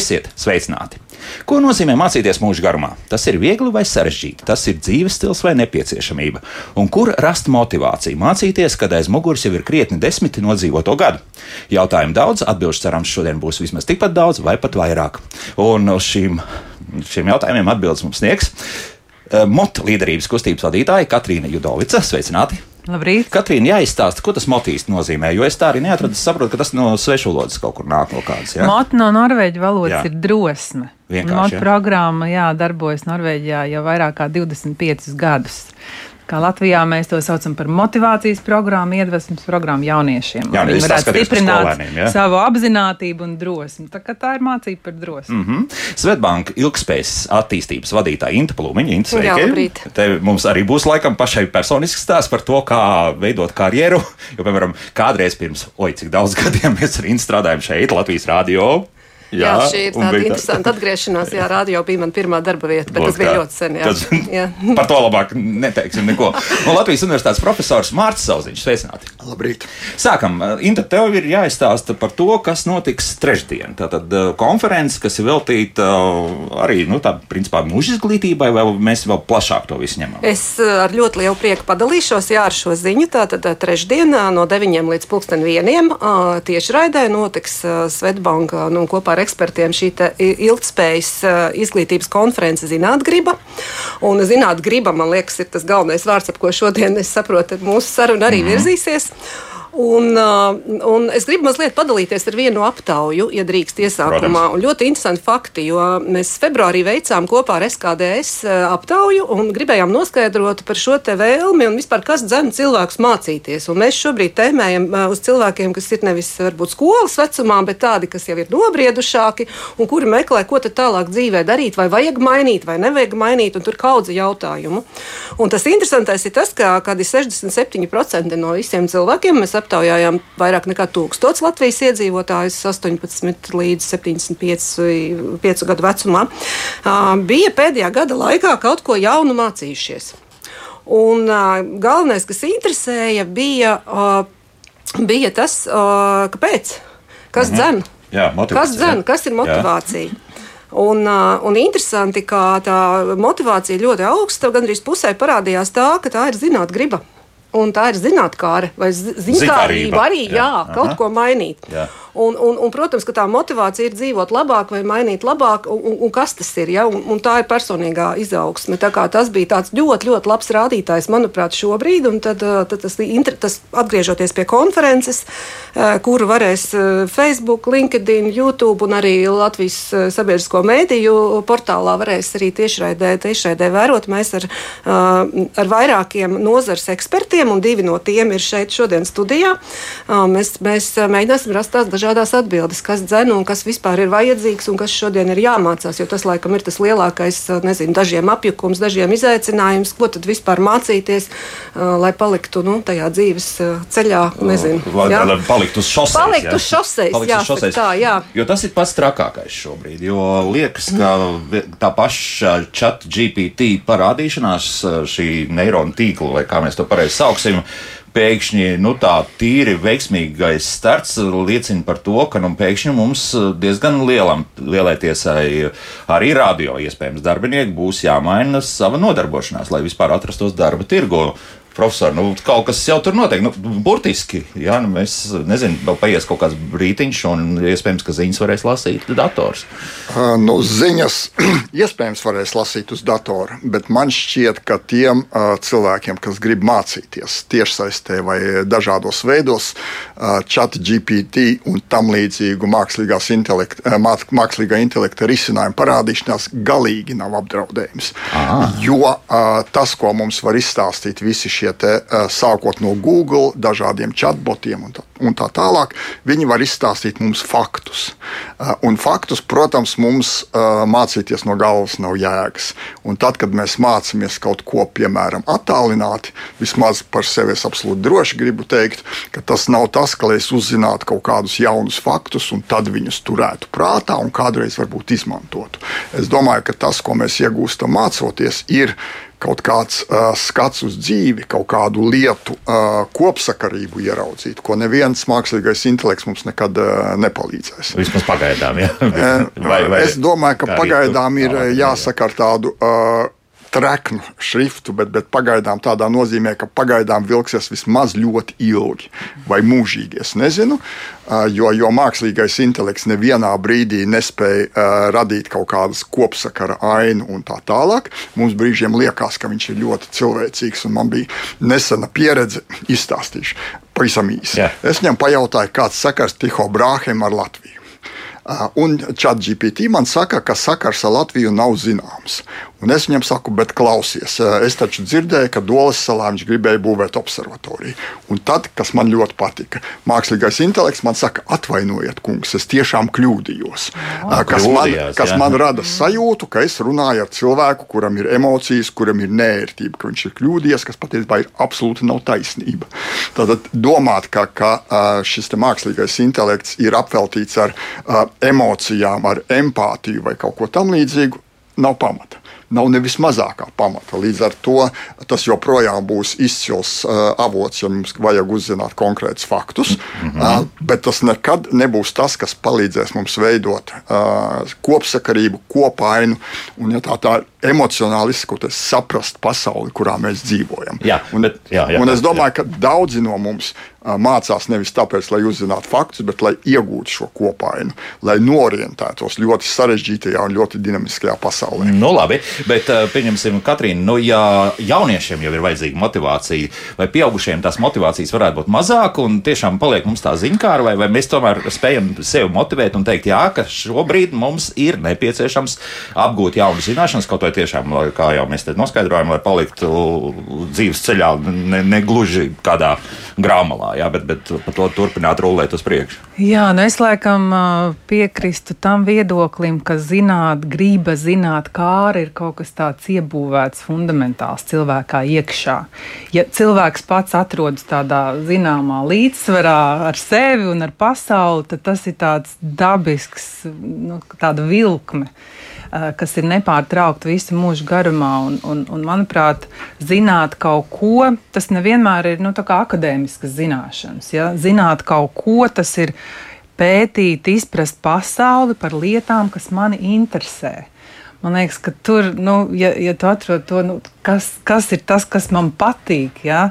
Esiet sveicināti! Ko nozīmē mācīties mūža garumā? Tas ir viegli vai sarežģīti, tas ir dzīves stils vai nepieciešamība. Un kur rast motivāciju mācīties, kad aiz muguras jau ir krietni desmit nodzīvoto gadu? Jautājumu daudz, atbildžu cerams šodien būs vismaz tikpat daudz vai pat vairāk. Un uz šīm, šiem jautājumiem atbildes mums sniegs eh, MOT līderības kustības vadītāja Katrīna Judovica. Sveicināti! Labrīt. Katrīna, jāizstāsta, ko tas motīvs nozīmē, jo es tā arī neatradu. Es saprotu, ka tas no svešu valodas kaut kur nāk no kādas. Ja? Mot no norvēģu valodas jā. ir drosme. Vienkārši. Mot programma jā, darbojas Norvēģijā jau vairāk kā 25 gadus. Kā Latvijā mēs to saucam par motivācijas programmu, iedvesmas programmu jauniešiem. Jā, Viņi varētu stiprināt ja? savu apziņotību un drosmi. Tā, tā ir mācība par drosmi. Mm -hmm. Svetbanka ilgspējas attīstības vadītāja Inta Plumiņa. Inta, sveiki! Jā, labrīt. Te mums arī būs laikam pašai personisks stāsts par to, kā veidot karjeru. Jo, piemēram, kādreiz pirms, oi, cik daudz gadiem mēs ar Intu strādājam šeit, Latvijas radio Jā, jā šī ir tāda interesanta atgriešanās. Jā, radio bija mana pirmā darba vieta, bet Lūk, tas bija ļoti sen. Jā. Tas, jā. par to labāk neteiksim neko. Un Latvijas universitātes profesors Mārcis Sauziņš, sveicināti. Labrīt. Sākam. Inta, tev ir jāizstāsta par to, kas notiks trešdien. Tātad uh, konferences, kas ir veltīta uh, arī, nu, tā, principā, mūža izglītībai, vai mēs vēl plašāk to visu ņemam? Es ar ļoti lielu prieku padalīšos jā, ar šo ziņu. Tātad trešdienā no 9 līdz pulksten vieniem tieši raidē notiks Svetbanka nu, kopā ar ar ekspertiem šī ilgspējas izglītības konference Zinātgriba. Un Zinātgriba, man liekas, ir tas galvenais vārds, ap ko šodien es saprotu, mūsu saruna arī mm -hmm. virzīsies. Thanks. Un, uh, un es gribu mazliet padalīties ar vienu aptauju, ja drīkst iesākumā. Ļoti interesanti fakti, jo mēs februārī veicām kopā ar SKDS uh, aptauju un gribējām noskaidrot par šo te vēlmi un vispār, kas dzen cilvēkus mācīties. Un mēs šobrīd tēmējam uh, uz cilvēkiem, kas ir nevis varbūt skolas vecumā, bet tādi, kas jau ir nobriedušāki un kuri meklē, ko tad tālāk dzīvē darīt, vai vajag mainīt, vai nevajag mainīt, un tur kaudze jautājumu. Un tas interesantais ir tas, ka kādi 67% no visiem cilvēkiem mēs aptaujājām vairāk nekā 1000 Latvijas iedzīvotājus, 18 līdz 75 gadu vecumā, bija pēdējā gada laikā kaut ko jaunu mācījušies. Un galvenais, kas interesēja, bija, bija tas, kāpēc, kas mhm. dzen. Jā, kas dzen, kas ir motivācija? Jā. Un, un interesanti, ka tā motivācija ļoti augsta. Gan arī pusē parādījās tā, ka tā ir zinātnē griba. Un tā ir zinātnē, vai zinkārība arī jā, jā, kaut Aha. ko mainīt. Jā. Un, un, un, protams, ka tā motivācija ir dzīvot labāk vai mainīt labāk, un, un, un kas tas ir. Ja? Un, un tā ir personīgā izaugsme. Tas bija tāds ļoti, ļoti labs rādītājs, manuprāt, šobrīd. Un tad, tad tas, tas atgriežoties pie konferences, kuru varēs Facebook, LinkedIn, YouTube un arī Latvijas sabiedrisko mēdīju portālā varēs arī tiešraidē, tiešraidē vērot. Mēs ar, ar vairākiem nozars ekspertiem, un divi no tiem ir šeit šodien studijā. Mēs, mēs mēģināsim rast tās dažādas atbildes, kas dzen un kas vispār ir vajadzīgs un kas šodien ir jāmācās. Jo tas, laikam, ir tas lielākais, nezinu, dažiem apjukums, dažiem izaicinājums, ko tad vispār mācīties, lai paliktu nu, tajā dzīves ceļā. Nezinu, lai, jā? lai paliktu uz šoseis. Palikt uz šoseis, jā, uz šoseis. Tā, jā. Jo tas ir pats trakākais šobrīd. Jo liekas, ka tā paša chat GPT parādīšanās, šī neironu tīkla, vai kā mēs to pareizi sauksim, pēkšņi nu, tā tīri veiksmīgais starts liecina par to, ka nu, pēkšņi mums diezgan lielam, lielai tiesai arī radio iespējams darbinieki būs jāmaina sava nodarbošanās, lai vispār atrastos darba tirgo profesori, nu, kaut kas jau tur notiek. Nu, burtiski, jā, nu, mēs nezinām, vēl paies kaut kāds brītiņš, un iespējams, ka ziņas varēs lasīt dators. Uh, nu, ziņas iespējams varēs lasīt uz datora, bet man šķiet, ka tiem uh, cilvēkiem, kas grib mācīties tiešsaistē vai dažādos veidos, uh, chat GPT un tam līdzīgu intelekta, uh, mākslīgā intelekta risinājumu parādīšanās galīgi nav apdraudējums. Aha. Jo tas, ko mums var izstāstīt visi šie šie te, sākot no Google, dažādiem chatbotiem un tā, un tā tālāk, viņi var izstāstīt mums faktus. Un faktus, protams, mums mācīties no galvas nav jēgas. Un tad, kad mēs mācāmies kaut ko, piemēram, attālināti, vismaz par sevi es absolūti droši gribu teikt, ka tas nav tas, ka es uzzinātu kaut kādus jaunus faktus un tad viņus turētu prātā un kādreiz varbūt izmantotu. Es domāju, ka tas, ko mēs iegūstam mācoties, ir kaut kāds uh, skats uz dzīvi, kaut kādu lietu uh, kopsakarību ieraudzīt, ko neviens mākslīgais intelekts mums nekad uh, nepalīdzēs. Vismaz pagaidām, jā. vai, vai, es domāju, ka pagaidām ir jāsaka ar tādu. Uh, treknu šriftu, bet, bet pagaidām tādā nozīmē, ka pagaidām vilksies vismaz ļoti ilgi vai mūžīgi. Es nezinu, jo, jo mākslīgais intelekts nevienā brīdī nespēja radīt kaut kādas kopsakara ainu un tā tālāk. Mums brīžiem liekas, ka viņš ir ļoti cilvēcīgs, un man bija nesena pieredze, izstāstīšu pavisam īsi. Yeah. Es viņam pajautāju, kāds sakars Tiho Brāhem ar Latviju. Un ChatGPT man saka, ka sakars ar Latviju nav zināms. Un es viņam saku, bet klausies, es taču dzirdēju, ka Dolas salā viņš gribēja būvēt observatoriju. Un tad, kas man ļoti patika, mākslīgais intelekts man saka, atvainojiet, kungs, es tiešām kļūdījos. Oh, kas man, kas jā. man rada sajūtu, ka es runāju ar cilvēku, kuram ir emocijas, kuram ir nērtība, ka viņš ir kļūdījies, kas patiesībā ir absolūti nav taisnība. Tad domāt, ka, ka šis mākslīgais intelekts ir apveltīts ar emocijām, ar empātiju vai kaut ko tamlīdzīgu, nav pamata nav nevis mazākā pamata. Līdz ar to tas joprojām būs izcils uh, avots, ja mums vajag uzzināt konkrētus faktus. Mm -hmm. uh, bet tas nekad nebūs tas, kas palīdzēs mums veidot uh, kopsakarību, kopainu un, ja tā, tā emocionāli izskatoties, saprast pasauli, kurā mēs dzīvojam. Jā, un, bet, jā, jā, un es domāju, jā. ka daudzi no mums mācās nevis tāpēc, lai uzzinātu faktus, bet lai iegūtu šo kopainu, lai norientētos ļoti sarežģītajā un ļoti dinamiskajā pasaulē. Nu, labi, bet pieņemsim, Katrīna, nu, ja jauniešiem jau ir vajadzīga motivācija, vai pieaugušiem tās motivācijas varētu būt mazāk, un tiešām paliek mums tā ziņkāra, vai, vai mēs tomēr spējam sevi motivēt un teikt, jā, ka šobrīd mums ir nepieciešams apgūt jaunas zināšanas, kaut vai tiešām, kā jau mēs te noskaidrojam, lai paliktu dzīves ceļā, ne, ne gluži kādā grāmatā jā, bet, bet par to turpināt rullēt uz priekšu. Jā, nu es laikam piekrīstu tam viedoklim, ka zināt, grība zināt, kā ir kaut kas tāds iebūvēts fundamentāls cilvēkā iekšā. Ja cilvēks pats atrodas tādā zināmā līdzsvarā ar sevi un ar pasauli, tad tas ir tāds dabisks, nu, tāda vilkme. Eh, kas ir nepārtraukti visu mūžu garumā. Un, un, un, manuprāt, zināt kaut ko, tas nevienmēr ir nu, akadēmiskas zināšanas. Ja? Zināt kaut ko, tas ir pētīt, izprast pasauli par lietām, kas mani interesē. Man liekas, ka tur, nu, ja, ja tu atrod to, nu, kas, kas ir tas, kas man patīk, ja,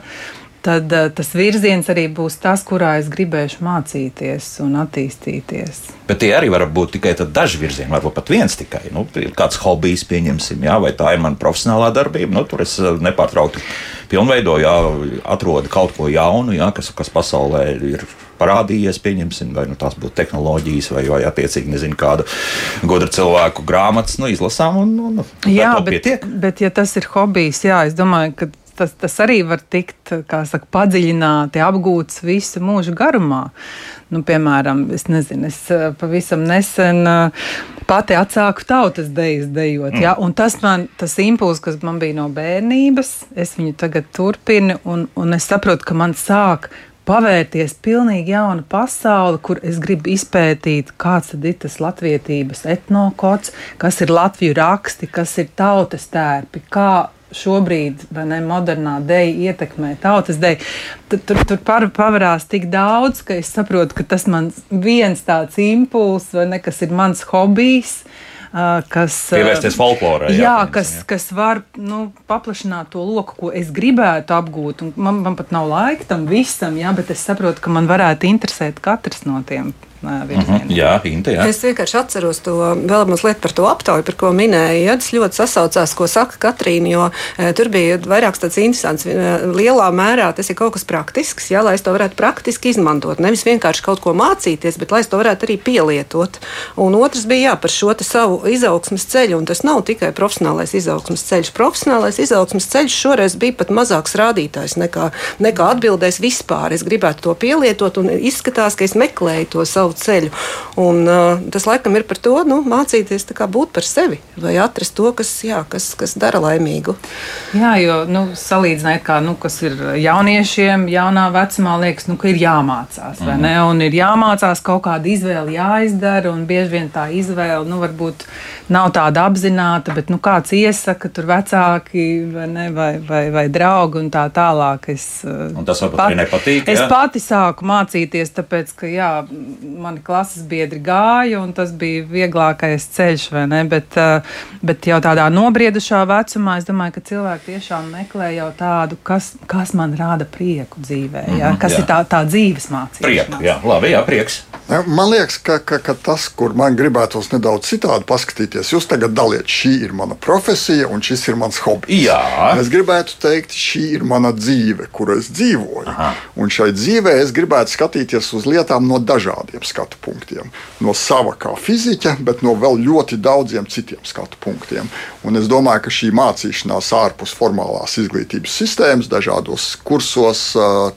tad uh, tas virziens arī būs tas, kurā es gribēšu mācīties un attīstīties. Bet tie arī var būt tikai daži virzieni, varbūt pat viens tikai. Nu, kāds hobijs, pieņemsim, jā, vai tā ir mana profesionālā darbība. Nu, tur es eh, nepārtraukti pilnveidoju, jā, atrodu kaut ko jaunu, jā, kas, kas pasaulē ir parādījies, pieņemsim, vai nu, tās būtu tehnoloģijas, vai, vai attiecīgi nezinu, kāda gudra cilvēku grāmatas, nu, izlasām un, un, un jā, bet, pietiek. bet, ja tas ir hobijs, jā, es domāju, ka tas, tas arī var tikt saka, padziļināti, apgūts visu mūžu garumā. Nu, piemēram, es nezinu, es eh, pavisam nesen eh, pati atsāku tautas dejas dejot. Mm. Ja? Tas man, tas impulss, kas man bija no bērnības, es viņu tagad turpinu, un, un es saprotu, ka man sāk pavērties pilnīgi jauna pasaule, kur es gribu izpētīt, kāds ir tas latviedzības etnokods, kas ir latviešu raksti, kas ir tautas tērpi, kā šobrīd ne, modernā dēļa ietekmē tautas dēļ. Tur, tur, pavarās tik daudz, ka es saprotu, ka tas man viens tāds impulss vai ne, kas ir mans hobijs. Kas, Pievērsties folklorai. Jā, jā, kas, jā, kas var nu, paplašināt to loku, ko es gribētu apgūt. Man, man pat nav laika tam visam, jā, bet es saprotu, ka man varētu interesēt katrs no tiem virzienā. Uh -huh. Jā, Inte, jā. Es vienkārši atceros to vēl mazliet par to aptauju, par ko minēja. Ja, tas ļoti sasaucās, ko saka Katrīna, jo e, tur bija vairāks tāds interesants. E, lielā mērā tas ir kaut kas praktisks, ja, lai es to varētu praktiski izmantot. Nevis vienkārši kaut ko mācīties, bet lai es to varētu arī pielietot. Un otrs bija jā, par šo savu izaugsmas ceļu, un tas nav tikai profesionālais izaugsmas ceļš. Profesionālais izaugsmas ceļš šoreiz bija pat mazāks rādītājs nekā, nekā atbildēs vispār. Es gribētu to pielietot, un izskatās, ka es meklēju to savu savu ceļu. Un, uh, tas laikam ir par to, nu, mācīties būt par sevi vai atrast to, kas, jā, kas, kas dara laimīgu. Jā, jo nu, salīdzinājot, kā, nu, kas ir jauniešiem, jaunā vecumā, liekas, nu, ka ir jāmācās. Mm -hmm. Un ir jāmācās kaut kāda izvēle, jāizdara, un bieži vien tā izvēle nu, varbūt nav tāda apzināta, bet nu, kāds iesaka, tur vecāki vai, ne, vai, vai, vai draugi un tā tālāk. Es, un tas varbūt pat, arī nepatīk. Es jā? pati sāku mācīties, tāpēc, ka jā, mani klases biedri gāja, un tas bija vieglākais ceļš, vai ne? Bet, bet jau tādā nobriedušā vecumā es domāju, ka cilvēki tiešām meklē jau tādu, kas, kas man rada prieku dzīvē, ja? Mhm, kas jā. ir tā, tā dzīves mācība. Prieku, jā, labi, jā, prieks. Man liekas, ka, ka, ka tas, kur man gribētos nedaudz citādi paskatīties, jūs tagad daliet, šī ir mana profesija un šis ir mans hobijs. Jā. Es gribētu teikt, šī ir mana dzīve, kur es dzīvoju. Aha. Un šai dzīvē es gribētu skatīties uz lietām no dažādiem skatu punktiem. No sava kā fiziķa, bet no vēl ļoti daudziem citiem skatu punktiem. Un es domāju, ka šī mācīšanās ārpus formālās izglītības sistēmas, dažādos kursos,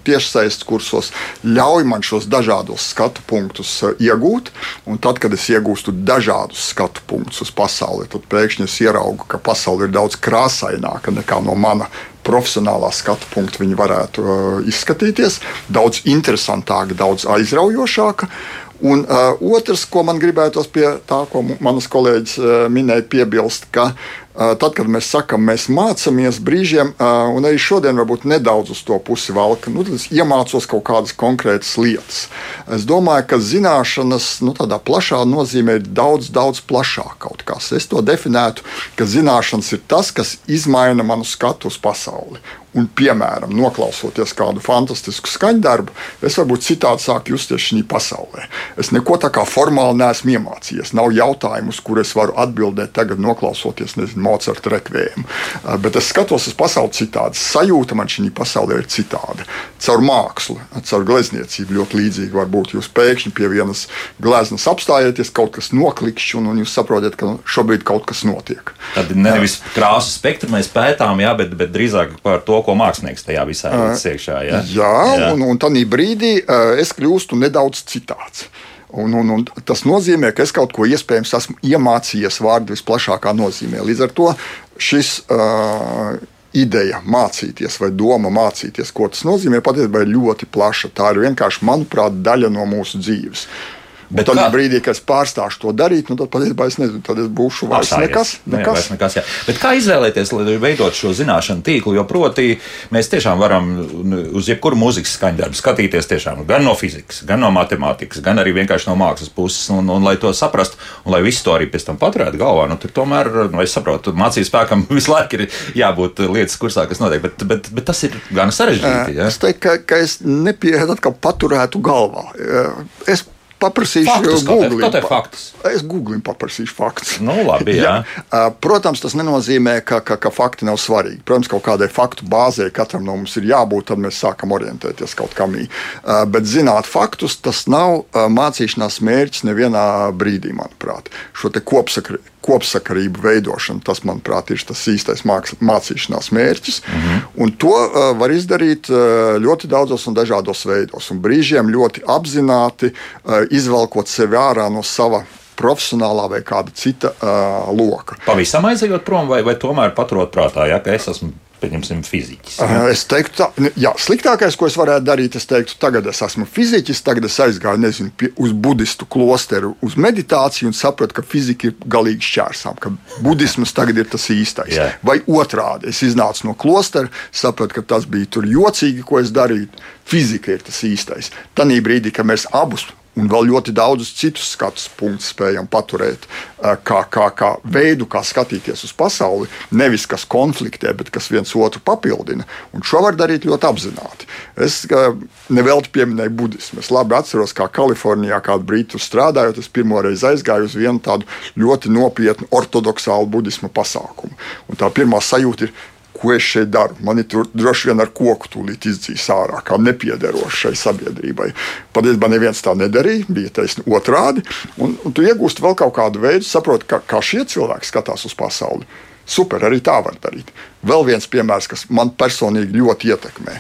tiešsaistes kursos, ļauj man šos dažādos skatu punktus iegūt. Un tad, kad es iegūstu dažādus skatu punktus uz pasauli, tad pēkšņi es ieraugu, ka pasaule ir daudz krāsaināka nekā no mana profesionālā skatu punkta viņi varētu uh, izskatīties. Daudz interesantāka, daudz aizraujošāka. Un uh, otrs, ko man gribētos pie tā, ko manas kolēģis uh, minēja, piebilst, ka uh, tad, kad mēs sakām, mēs mācāmies brīžiem, uh, un arī šodien varbūt nedaudz uz to pusi valka, nu, tad es iemācos kaut kādas konkrētas lietas. Es domāju, ka zināšanas nu, tādā plašā nozīmē ir daudz, daudz plašāk kaut kas. Es to definētu, ka zināšanas ir tas, kas izmaina manu skatu uz pasauli. Un, piemēram, noklausoties kādu fantastisku skaņdarbu, es varbūt citādi sāku justies šajā pasaulē. Es neko tā kā formāli neesmu iemācījies. Nav jautājumu, uz kuriem es varu atbildēt tagad, noklausoties nezinu, Mocarta rekvējumu. Uh, bet es skatos uz pasauli citādi. Sajūta man šī pasaulē ir citāda. Caur mākslu, caur glezniecību ļoti līdzīgi var būt. Jūs pēkšņi pie vienas gleznas apstājieties, kaut kas noklikšķi, un, un jūs saprotat, ka šobrīd kaut kas notiek. Tad nevis krāsu spektru mēs pētām, jā, bet, bet drīzāk par to, ko mākslinieks tajā visā iekšā. Ja? Jā, jā, un, un tādā brīdī es kļūstu nedaudz citāds. Un, un, un tas nozīmē, ka es kaut ko iespējams esmu iemācījies vārdu visplašākā nozīmē. Līdz ar to šis uh, ideja mācīties vai doma mācīties, ko tas nozīmē, patiesībā ir ļoti plaša. Tā ir vienkārši, manuprāt, daļa no mūsu dzīves. Bet tad, brīdī, kad es pārstāšu to darīt, nu, tad patiesībā es nezinu, tad es būšu vairs nekas. nekas. Vairs nekas jā. Bet kā izvēlēties, lai veidot šo zināšanu tīklu? Jo proti, mēs tiešām varam nu, uz jebkuru mūzikas skaņdarbu skatīties tiešām gan no fizikas, gan no matemātikas, gan arī vienkārši no mākslas puses. Un, un lai to saprastu, un lai visu to arī pēc tam paturētu galvā, nu, tur tomēr, nu, es saprotu, mācības spēkam visu laiku ir jābūt lietas kursā, kas notiek. Bet, bet, bet tas ir gan sarežģīti. Ja? Es teiktu, ka, ka es nepieeju atkal paturētu galvā. Es paprasīšu Google. Es Google paprasīšu faktus. Nu, labi, jā. jā. Protams, tas nenozīmē, ka, ka, ka fakti nav svarīgi. Protams, kaut kādai faktu bāzē katram no mums ir jābūt, tad mēs sākam orientēties kaut kam. Bet zināt faktus, tas nav mācīšanās mērķis nevienā brīdī, manuprāt. Šo kopsakri, kopsakarību veidošana. Tas, manuprāt, ir tas īstais mācīšanās mērķis. Mm -hmm. Un to uh, var izdarīt uh, ļoti daudzos un dažādos veidos. Un brīžiem ļoti apzināti uh, izvelkot sevi ārā no sava profesionālā vai kāda cita uh, loka. Pavisam aizejot prom, vai, vai tomēr paturot prātā, ja, ka es esmu pieņemsim, fiziķis. Ja? Es teiktu, tā, jā, sliktākais, ko es varētu darīt, es teiktu, tagad es esmu fiziķis, tagad es aizgāju nezinu, pie, uz budistu klosteru, uz meditāciju un sapratu, ka fizika ir galīgi šķērsām, ka budisms tagad ir tas īstais. Jā. Vai otrādi, es iznācu no klostera, sapratu, ka tas bija tur jocīgi, ko es darīju. Fizika ir tas īstais. Tanī brīdī, kad mēs abus un vēl ļoti daudzus citus skatu punktus spējam paturēt, kā, kā, kā veidu, kā skatīties uz pasauli. Nevis kas konfliktē, bet kas viens otru papildina. Un šo var darīt ļoti apzināti. Es nevelti pieminēju budismu. Es labi atceros, kā Kalifornijā kādu brīdi strādājot, es pirmo reizi aizgāju uz vienu tādu ļoti nopietnu ortodoksālu budismu pasākumu. Un tā pirmā sajūta ir, ko es šeit daru. Mani tur droši vien ar koku tūlīt izdzīs ārā, kā nepiederošs šai sabiedrībai. Patiesībā neviens tā nedarīja, bija taisni otrādi. Un, un tu iegūsti vēl kaut kādu veidu, saproti, kā, kā šie cilvēki skatās uz pasauli. Super, arī tā var darīt. Vēl viens piemērs, kas man personīgi ļoti ietekmē.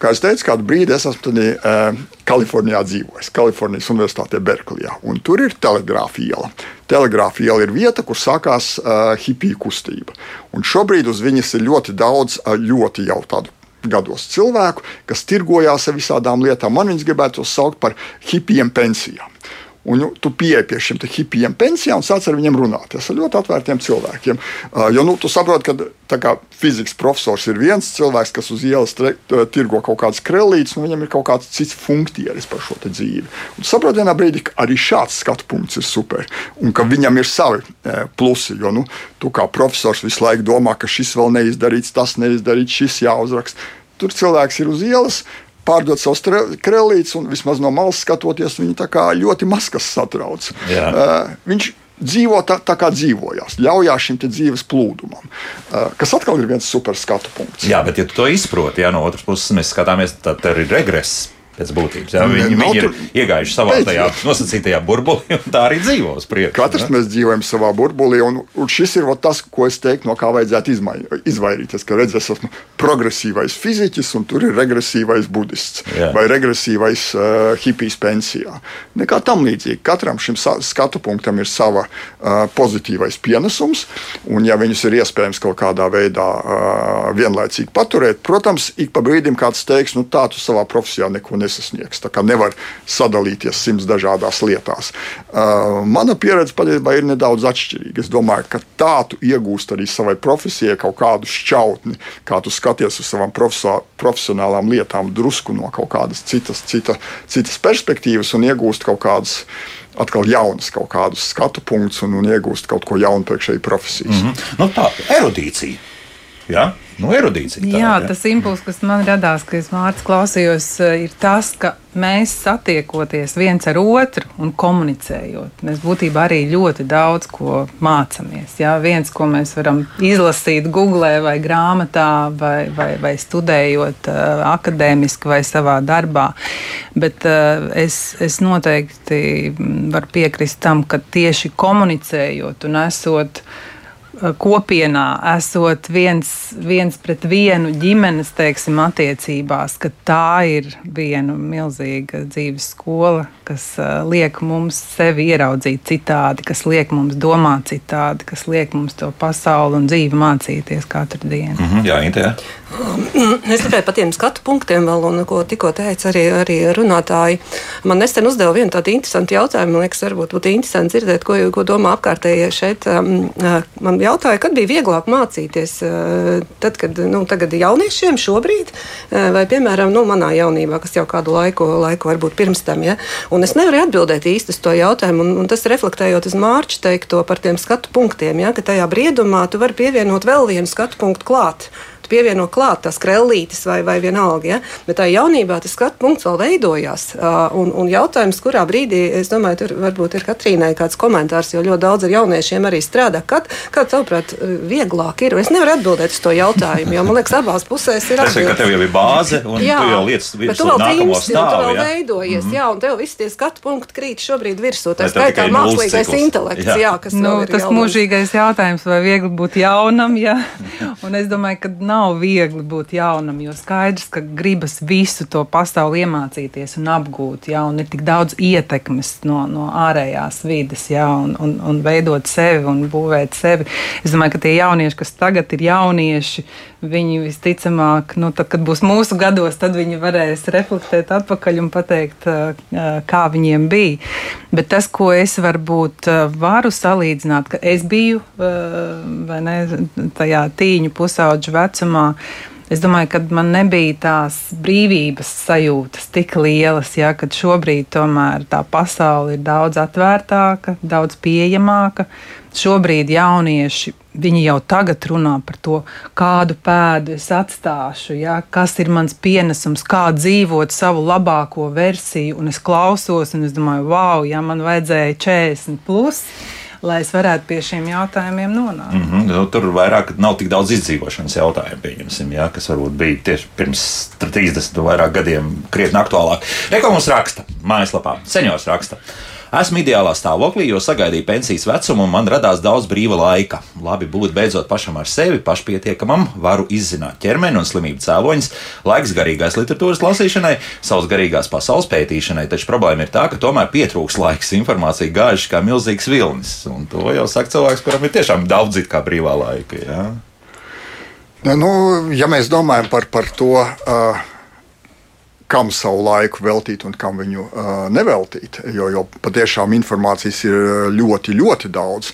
Kā jau teicu, kādu brīdi es esmu tādā, Kalifornijā dzīvojis, Kalifornijas Universitātē Berklijā. Tur ir telegrāfa iela. Telegrāfa iela ir vieta, kur sākās hipiju kustība. Un šobrīd uz viņas ir ļoti daudz, ļoti jau tādu gados cilvēku, kas tirgojās ar visādām lietām. Man viņas gribētu saukt par hipijiem pensijām. Un nu, tu pieeji pie šiem hipijiem pensijām un sāc ar viņiem runāt. Tas ir ļoti atvērtiem cilvēkiem. Uh, jo nu, tu saproti, ka kā, fizikas profesors ir viens cilvēks, kas uz ielas tirgo kaut kādas krellītes, un viņam ir kaut kāds cits funkcijas par šo dzīvi. Un tu saproti, vienā brīdī, ka arī šāds skatu punkts ir super. Un ka viņam ir savi e, plusi. Jo nu, tu kā profesors visu laiku domā, ka šis vēl neizdarīts, tas neizdarīts, šis jāuzraksta. Tur cilvēks ir uz ielas, pārdot savus krēlītes, un vismaz no malas skatoties, viņi ļoti maz kas satrauc. Jā. Uh, viņš dzīvo tā, tā kā dzīvojās, ļaujās šim dzīves plūdumam, uh, kas atkal ir viens super skatu punkts. Jā, bet ja tu to izproti, ja no otras puses mēs skatāmies, tad ir regress pēc būtības. Jā, viņi, ne, viņi ir iegājuši savā tajā nosacītajā burbulī, un tā arī dzīvo uz priekšu. Katrs ne? mēs dzīvojam savā burbulī, un, un šis ir tas, ko es teiktu, no kā vajadzētu izmai, izvairīties. Ka redz, es esmu progresīvais fiziķis, un tur ir regresīvais budists jā. vai regresīvais uh, hipijs pensijā. Nekā tam līdzīga. Katram šim skatu punktam ir sava uh, pozitīvais pienesums, un ja viņus ir iespējams kaut kādā veidā uh, vienlaicīgi paturēt, protams, ik pa brīdim kāds teiks, nu tā tu savā profesijā neko nedarīsi nesasniegs. Tā kā nevar sadalīties simts dažādās lietās. Uh, mana pieredze patiesībā ir nedaudz atšķirīga. Es domāju, ka tā tu iegūst arī savai profesijai kaut kādu šķautni, kā tu skaties uz savām profesionālām lietām, drusku no kaut kādas citas, cita, citas perspektīvas un iegūst kaut kādas atkal jaunas kaut kādus skatu punktus un, un iegūst kaut ko jaunu priekšēji profesijas. Mm -hmm. nu, tā erudīcija. Ja? Nu, erudīcija. Tā, jā, jā, tas impulss, kas man radās, kad es Mārcis klausījos, eh, ir tas, ka mēs satiekoties viens ar otru un komunicējot, mēs būtībā arī ļoti daudz ko mācāmies. Jā, viens, ko mēs varam izlasīt Google vai grāmatā, vai, vai, vai studējot uh, akadēmiski vai savā darbā. Bet uh, es, es noteikti varu piekrist tam, ka tieši komunicējot un esot kopienā, esot viens, viens pret vienu ģimenes teiksim, attiecībās, ka tā ir viena milzīga dzīves skola, kas uh, liek mums sevi ieraudzīt citādi, kas liek mums domāt citādi, kas liek mums to pasauli un dzīvi mācīties katru dienu. Mm -hmm, jā, Intē. Es tikai par tiem skatu punktiem vēl, un ko tikko teica arī, arī runātāji. Man nesen uzdeva vienu tādu interesantu jautājumu. Man liekas, varbūt būtu interesanti dzirdēt, ko, ko domā apkārtējie šeit. Um, uh, man jautāja, kad bija vieglāk mācīties, uh, tad, kad nu, tagad jauniešiem šobrīd, uh, vai, piemēram, nu, manā jaunībā, kas jau kādu laiku, laiku varbūt pirms tam, ja? Un es nevaru atbildēt īsti uz to jautājumu, un, un tas reflektējot uz Mārča teikto par tiem skatu punktiem, ja, ka tajā briedumā tu vari pievienot vēl vienu skatu punktu klāt pievieno klāt tās krellītes vai, vai vienalga. Ja? Bet tā jaunībā tas skatu punkts vēl veidojās. Un, un jautājums, kurā brīdī, es domāju, tur varbūt ir Katrīnai kāds komentārs, jo ļoti daudz ar jauniešiem arī strādā. Kad, kad tavuprāt, vieglāk ir? Es nevaru atbildēt uz to jautājumu, jo man liekas, abās pusēs ir atbildēt. Tas ir, ka tev jau ir bāze, un jā, tu jau lietas virsū nākamo stāvu. Tu vēl ja? veidojies, mm -hmm. jā, un tev visi tie skatu punkti krīt šobrīd virsū. Tā skaitā mākslīgais intelekts, jā, jā kas nu, tas jaunums. mūžīgais jautājums, vai viegli būt jaunam, jā. Un es domāju, ka nav nav viegli būt jaunam, jo skaidrs, ka gribas visu to pasauli iemācīties un apgūt, ja, un ir tik daudz ietekmes no, no ārējās vides, ja, un, un, un veidot sevi un būvēt sevi. Es domāju, ka tie jaunieši, kas tagad ir jaunieši, viņi visticamāk, nu, tad, kad būs mūsu gados, tad viņi varēs reflektēt atpakaļ un pateikt, kā viņiem bija. Bet tas, ko es varbūt varu salīdzināt, ka es biju ne, tajā tīņu pusauģu vecumā, Es domāju, ka man nebija tās brīvības sajūtas tik lielas, ja, kad šobrīd tomēr tā pasaule ir daudz atvērtāka, daudz pieejamāka. Šobrīd jaunieši viņi jau tagad runā par to, kādu pēdu es atstāšu, ja, kas ir mans pienesums, kā dzīvot savu labāko versiju. Un es klausos, un es domāju, wow, ja man vajadzēja 40 plus lai es varētu pie šiem jautājumiem nonākt. Mm -hmm, tur vairāk nav tik daudz izdzīvošanas jautājumu, ja, kas varbūt bija tieši pirms 30 vai vairāk gadiem krietni aktuālāk. Eko mums raksta mājaslapā, seniors raksta. Esmu ideālā stāvoklī, jo sagaidīju pensijas vecumu un man radās daudz brīva laika. Labi būt beidzot pašam ar sevi, pašpietiekamam, varu izzināt ķermeni un slimību cēloņus, laiks garīgās literatūras lasīšanai, savas garīgās pasaules pētīšanai, taču problēma ir tā, ka tomēr pietrūks laiks, informācija gāžas kā milzīgs vilnis. Un to jau saka cilvēks, kuram ir tiešām daudz it kā brīvā laika. Ja? Nu, ja mēs domājam par, par to, uh, kam savu laiku veltīt un kam viņu uh, neveltīt, jo, jo patiešām informācijas ir ļoti, ļoti daudz,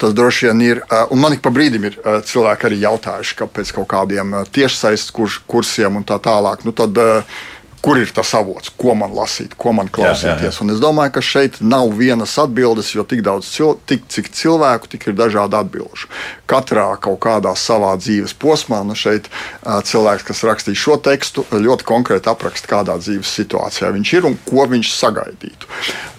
tas droši vien ir. Uh, un man ik pa brīdim ir uh, cilvēki arī jautājuši, kāpēc kaut kādiem tiešsaistes kurs, kursiem un tā tālāk. Nu, tad, uh, kur ir tas avots, ko man lasīt, ko man klausīties. Jā, jā, jā. Un es domāju, ka šeit nav vienas atbildes, jo tik daudz cil tik, cik cilvēku, tik ir dažādi atbildžu. Katrā kaut kādā savā dzīves posmā, nu šeit cilvēks, kas rakstīja šo tekstu, ļoti konkrēti apraksta, kādā dzīves situācijā viņš ir un ko viņš sagaidītu.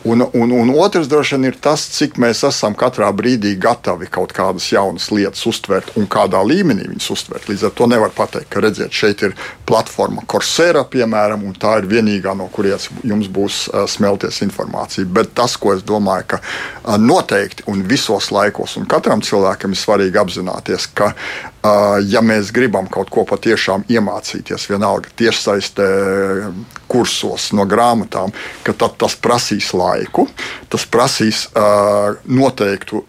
Un, un, un otrs droši vien ir tas, cik mēs esam katrā brīdī gatavi kaut kādas jaunas lietas uztvert un kādā līmenī viņas uztvert. Līdz ar to nevar pateikt, ka redziet, šeit ir platforma Coursera, piemēram, un tā ir vienīgā, no kurienes jums būs smelties informācija. Bet tas, ko es domāju, ka noteikti un visos laikos, un katram cilvēkam ir svarīgi apzināties, ka ja mēs gribam kaut ko patiešām iemācīties, vienalga tiešsaistē, kursos, no grāmatām, ka tas prasīs laiku, tas prasīs noteiktu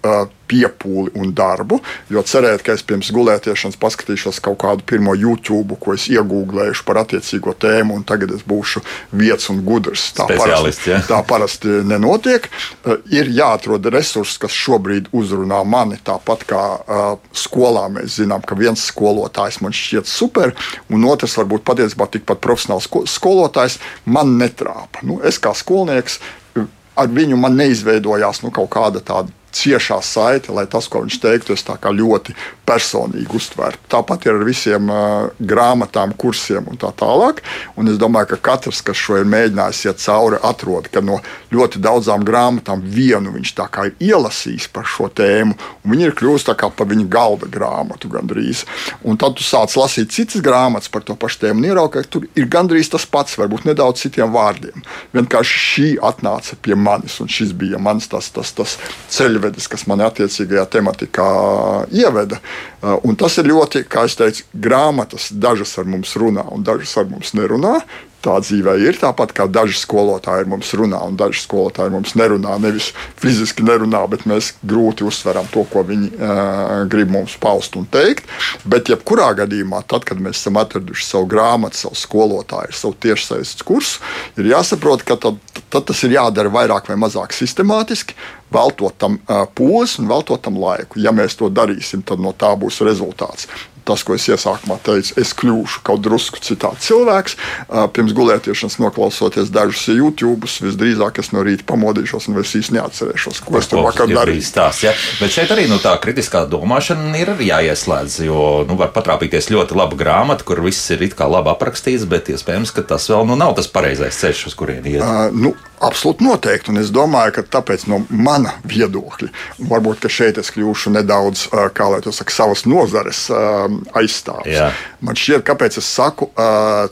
piepūli un darbu. Jo cerēt, ka es pirms gulētiešanas paskatīšos kaut kādu pirmo YouTube, ko es iegūlējuši par attiecīgo tēmu, un tagad es būšu vietas un gudrs. Tā parasti, ja? tā parasti nenotiek. Uh, ir jāatrod resursi, kas šobrīd uzrunā mani. Tāpat kā uh, skolā mēs zinām, ka viens skolotājs man šķiet super, un otrs varbūt patiesībā tikpat profesionāls skolotājs man netrāpa. Nu, es kā skolnieks ar viņu man neizveidojās nu, kaut kāda tāda ciešā saite, lai tas, ko viņš teiktu, es ļoti personīgi uztvertu. Tāpat ir ar visiem uh, grāmatām, kursiem un tā tālāk. Un es domāju, ka katrs, kas šo ir mēģinājis iet cauri, atrod, ka no ļoti daudzām grāmatām vienu viņš ir ielasījis par šo tēmu, un viņi ir kļuvusi par viņa galda grāmatu gandrīz. Un tad tu sāc lasīt citas grāmatas par to pašu tēmu, un ieraugi, ka tur ir gandrīz tas pats, varbūt nedaudz citiem vārdiem. Vienkārši šī atnāca pie manis, un šis bija mans tas, tas, tas ceļvedis, kas man attiecīgajā tematikā ieveda. Uh, un tas ir ļoti, kā es teicu, grāmatas dažas ar mums runā un dažas ar mums nerunā. Tā dzīvē ir tāpat, kā daži skolotāji mums runā, un daži skolotāji mums nerunā. Nevis fiziski nerunā, bet mēs grūti uztveram to, ko viņi uh, grib mums paust un teikt. Bet, jebkurā gadījumā, tad, kad mēs esam atraduši savu grāmatu, savu skolotāju, savu tiešsaistes kursu, ir jāsaprot, ka tad, tad tas ir jādara vairāk vai mazāk sistemātiski, veltot tam uh, un veltot tam laiku. Ja mēs to darīsim, tad no tā būs rezultāts tas, ko es iesākumā teicu, es kļūšu kaut drusku citāds cilvēks. Pirms gulētiešanas noklausoties dažus YouTube, visdrīzāk es no rīta pamodīšos un es īsti neatcerēšos, ko es tur vakar darīju. Tās, ja? Bet šeit arī nu, tā kritiskā domāšana ir jāieslēdz, jo nu, var patrāpīties ļoti laba grāmata, kur viss ir it kā labi aprakstīts, bet iespējams, ka tas vēl nu, nav tas pareizais ceļš, uz kurien iet. Uh, nu, Absolūti noteikti. Un es domāju, ka tāpēc no mana viedokļa, varbūt šeit es kļūšu nedaudz, kā lai to saka, savas nozares aizstāvis. Jā. Man šķiet, kāpēc es saku,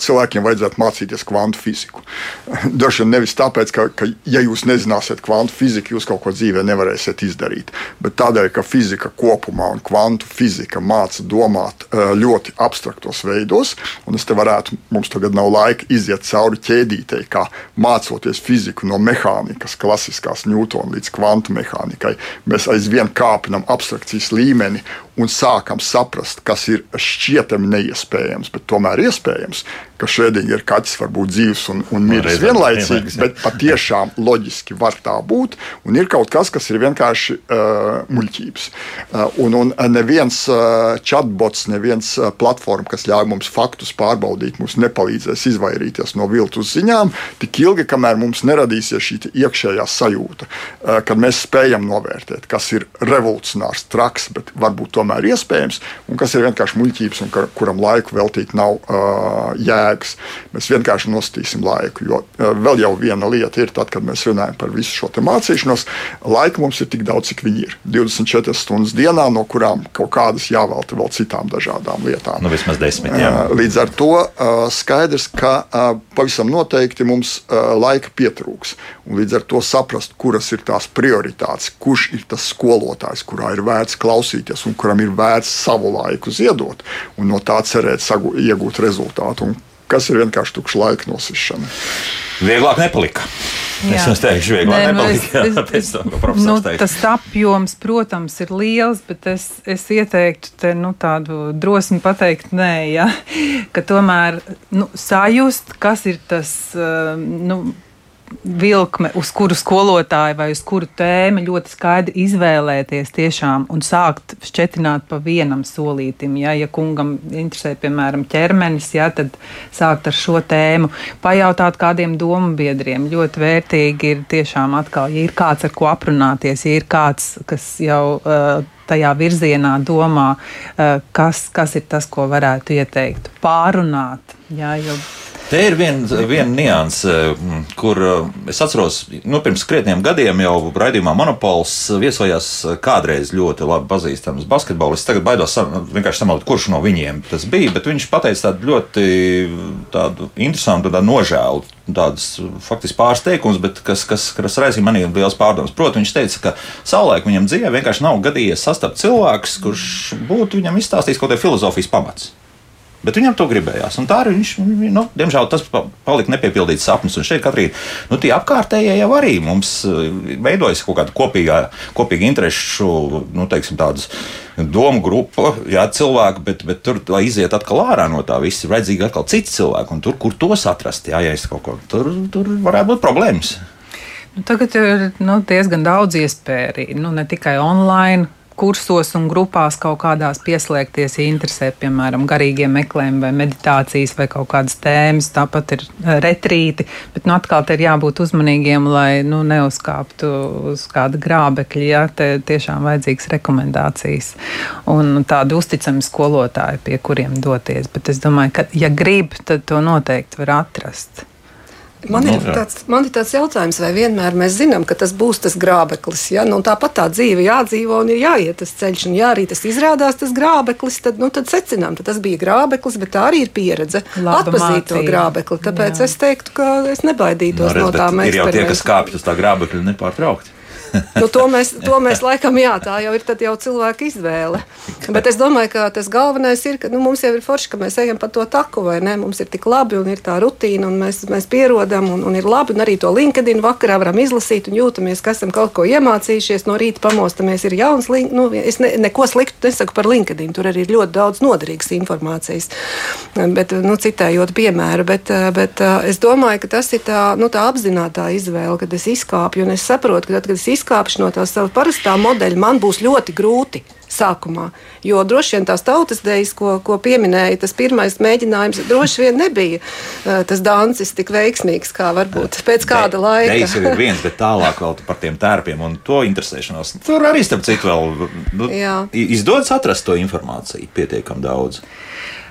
cilvēkiem vajadzētu mācīties kvantu fiziku. Droši vien nevis tāpēc, ka, ka, ja jūs nezināsiet kvantu fiziku, jūs kaut ko dzīvē nevarēsiet izdarīt, bet tādēļ, ka fizika kopumā un kvantu fizika māca domāt ļoti abstraktos veidos, un es te varētu, mums tagad nav laika iziet cauri ķēdītei, kā mācoties fiziku no mehānikas, klasiskās Newtona līdz kvantu mehānikai. Mēs aizvien kāpinam abstrakcijas līmeni un sākam saprast, kas ir šķietami neiespējams, bet tomēr iespējams, ka Šrēdinga kaķis var būt dzīves un, un miris vienlaicīgi, bet patiešām loģiski var tā būt. Un ir kaut kas, kas ir vienkārši uh, muļķības. Uh, un, un neviens uh, chatbots, neviens uh, platforma, kas ļauj mums faktus pārbaudīt, mums nepalīdzēs izvairīties no viltus ziņām tik ilgi, kamēr mums neradīsies šī iekšējā sajūta, uh, kad mēs spējam novērtēt, kas ir revolucionārs, traks, bet varbūt tomēr iespējams, un kas ir vienkārši muļķības un kuram laiku veltīt nav uh, jēga jēgas. Mēs vienkārši nostīsim laiku. Jo vēl jau viena lieta ir, tad, kad mēs runājam par visu šo mācīšanos, laika mums ir tik daudz, cik viņi ir. 24 stundas dienā, no kurām kaut kādas jāvelta vēl citām dažādām lietām. Nu, vismaz desmit. Jā. Līdz ar to skaidrs, ka pavisam noteikti mums laika pietrūks. Un līdz ar to saprast, kuras ir tās prioritātes, kurš ir tas skolotājs, kurā ir vērts klausīties un kuram ir vērts savu laiku ziedot un no tā cerēt iegūt rezultātu. Un kas ir vienkārši tukša laika nosišana. Vieglāk nepalika. Jā. Es jums teikšu, vieglāk Nē, nu nepalika. Es, jā, es, es, nu, tas apjoms, protams, ir liels, bet es, es ieteiktu te, nu, tādu drosmi pateikt, nē, ja? ka tomēr nu, sajust, kas ir tas. Uh, nu, vilkme, uz kuru skolotāju vai uz kuru tēmu ļoti skaidri izvēlēties tiešām un sākt šķetināt pa vienam solītim. Ja, ja kungam interesē, piemēram, ķermenis, ja, tad sākt ar šo tēmu, pajautāt kādiem domu biedriem. Ļoti vērtīgi ir tiešām atkal, ja ir kāds, ar ko aprunāties, ja ir kāds, kas jau. Uh, tajā virzienā domā, uh, kas, kas ir tas, ko varētu ieteikt. Pārunāt. Jā, jo Te ir viena vien nianse, mm, kur eh, es atceros, nu, pirms krietniem gadiem jau raidījumā Monopols viesojās kādreiz ļoti labi pazīstams basketbolists. Tagad baidos vienkārši samalot, kurš no viņiem tas bija, bet viņš pateica tādu ļoti tādu interesantu, tādu nožēlu, tādas faktiski pāris teikumus, bet kas, kas, kas raisīja manī liels pārdomas. Proti, viņš teica, ka savulaik viņam dzīvē vienkārši nav gadījies sastapt cilvēks, kurš būtu viņam izstāstījis kaut kādu filozofijas pamatu. Bet viņam to gribējās. Un tā arī viņš, nu, diemžēl, tas palika nepiepildīts sapnis. Un šeit katrī nu, tie apkārtējie jau arī mums eh, veidojas kaut kāda kopīga, kopīga interešu, nu, teiksim, tādas domu grupa, jā, cilvēki, bet, bet tur, lai iziet atkal ārā no tā visa, ir vajadzīgi atkal citi cilvēki. Un tur, kur tos atrast, jā, ja es kaut ko, tur, tur varētu būt problēmas. Nu, tagad ir nu, diezgan daudz iespēju, nu, ne tikai online kursos un grupās kaut kādās pieslēgties, ja interesē, piemēram, garīgie meklējumi vai meditācijas vai kaut kādas tēmas. Tāpat ir eh, retrīti, bet nu, atkal te ir jābūt uzmanīgiem, lai nu, neuzkāptu uz kāda grābekļa. Ja, te tiešām vajadzīgas rekomendācijas un tādi uzticami skolotāji, pie kuriem doties. Bet es domāju, ka, ja grib, tad to noteikti var atrast. Man ir, nu, tāds, man ir tāds jautājums, vai vienmēr mēs zinām, ka tas būs tas grābeklis. Ja? Nu, tāpat tā dzīve jādzīvo un ir jāiet tas ceļš. Un, ja arī tas izrādās tas grābeklis, tad, nu, tad secinām, ka tas bija grābeklis, bet tā arī ir pieredze Laba atpazīt mācība. to grābekli. Tāpēc Jā. es teiktu, ka es nebaidītos no, nu, no tām eksperimentiem. Ir jau tie, kas kāpj uz tā grābekļa nepārtraukti nu, to, mēs, to mēs laikam, jā, tā jau ir jau cilvēka izvēle. Bet es domāju, ka tas galvenais ir, ka nu, mums jau ir forši, ka mēs ejam pa to taku, vai ne? Mums ir tik labi un ir tā rutīna, un mēs, mēs pierodam, un, un ir labi. Un arī to LinkedIn vakarā varam izlasīt un jūtamies, ka esam kaut ko iemācījušies. No rīta pamostamies, ir jauns, nu, es ne, neko sliktu nesaku par LinkedIn. Tur arī ir ļoti daudz noderīgas informācijas. Bet, nu, citējot piemēru, bet, bet es domāju, ka tas ir tā, nu, tā apzināta izvēle, kad es izkāpju un es saprotu, ka tad, kad es izkāpšu no tā sava parastā modeļa, man būs ļoti grūti sākumā. Jo droši vien tās tautas dejas, ko, ko pieminēja, tas pirmais mēģinājums droši vien nebija tas dancis tik veiksmīgs, kā varbūt pēc kāda laika. Dejas ir viens, bet tālāk vēl par tiem tērpiem un to interesēšanos. Tur arī starp citu vēl nu, izdodas atrast to informāciju pietiekam daudz.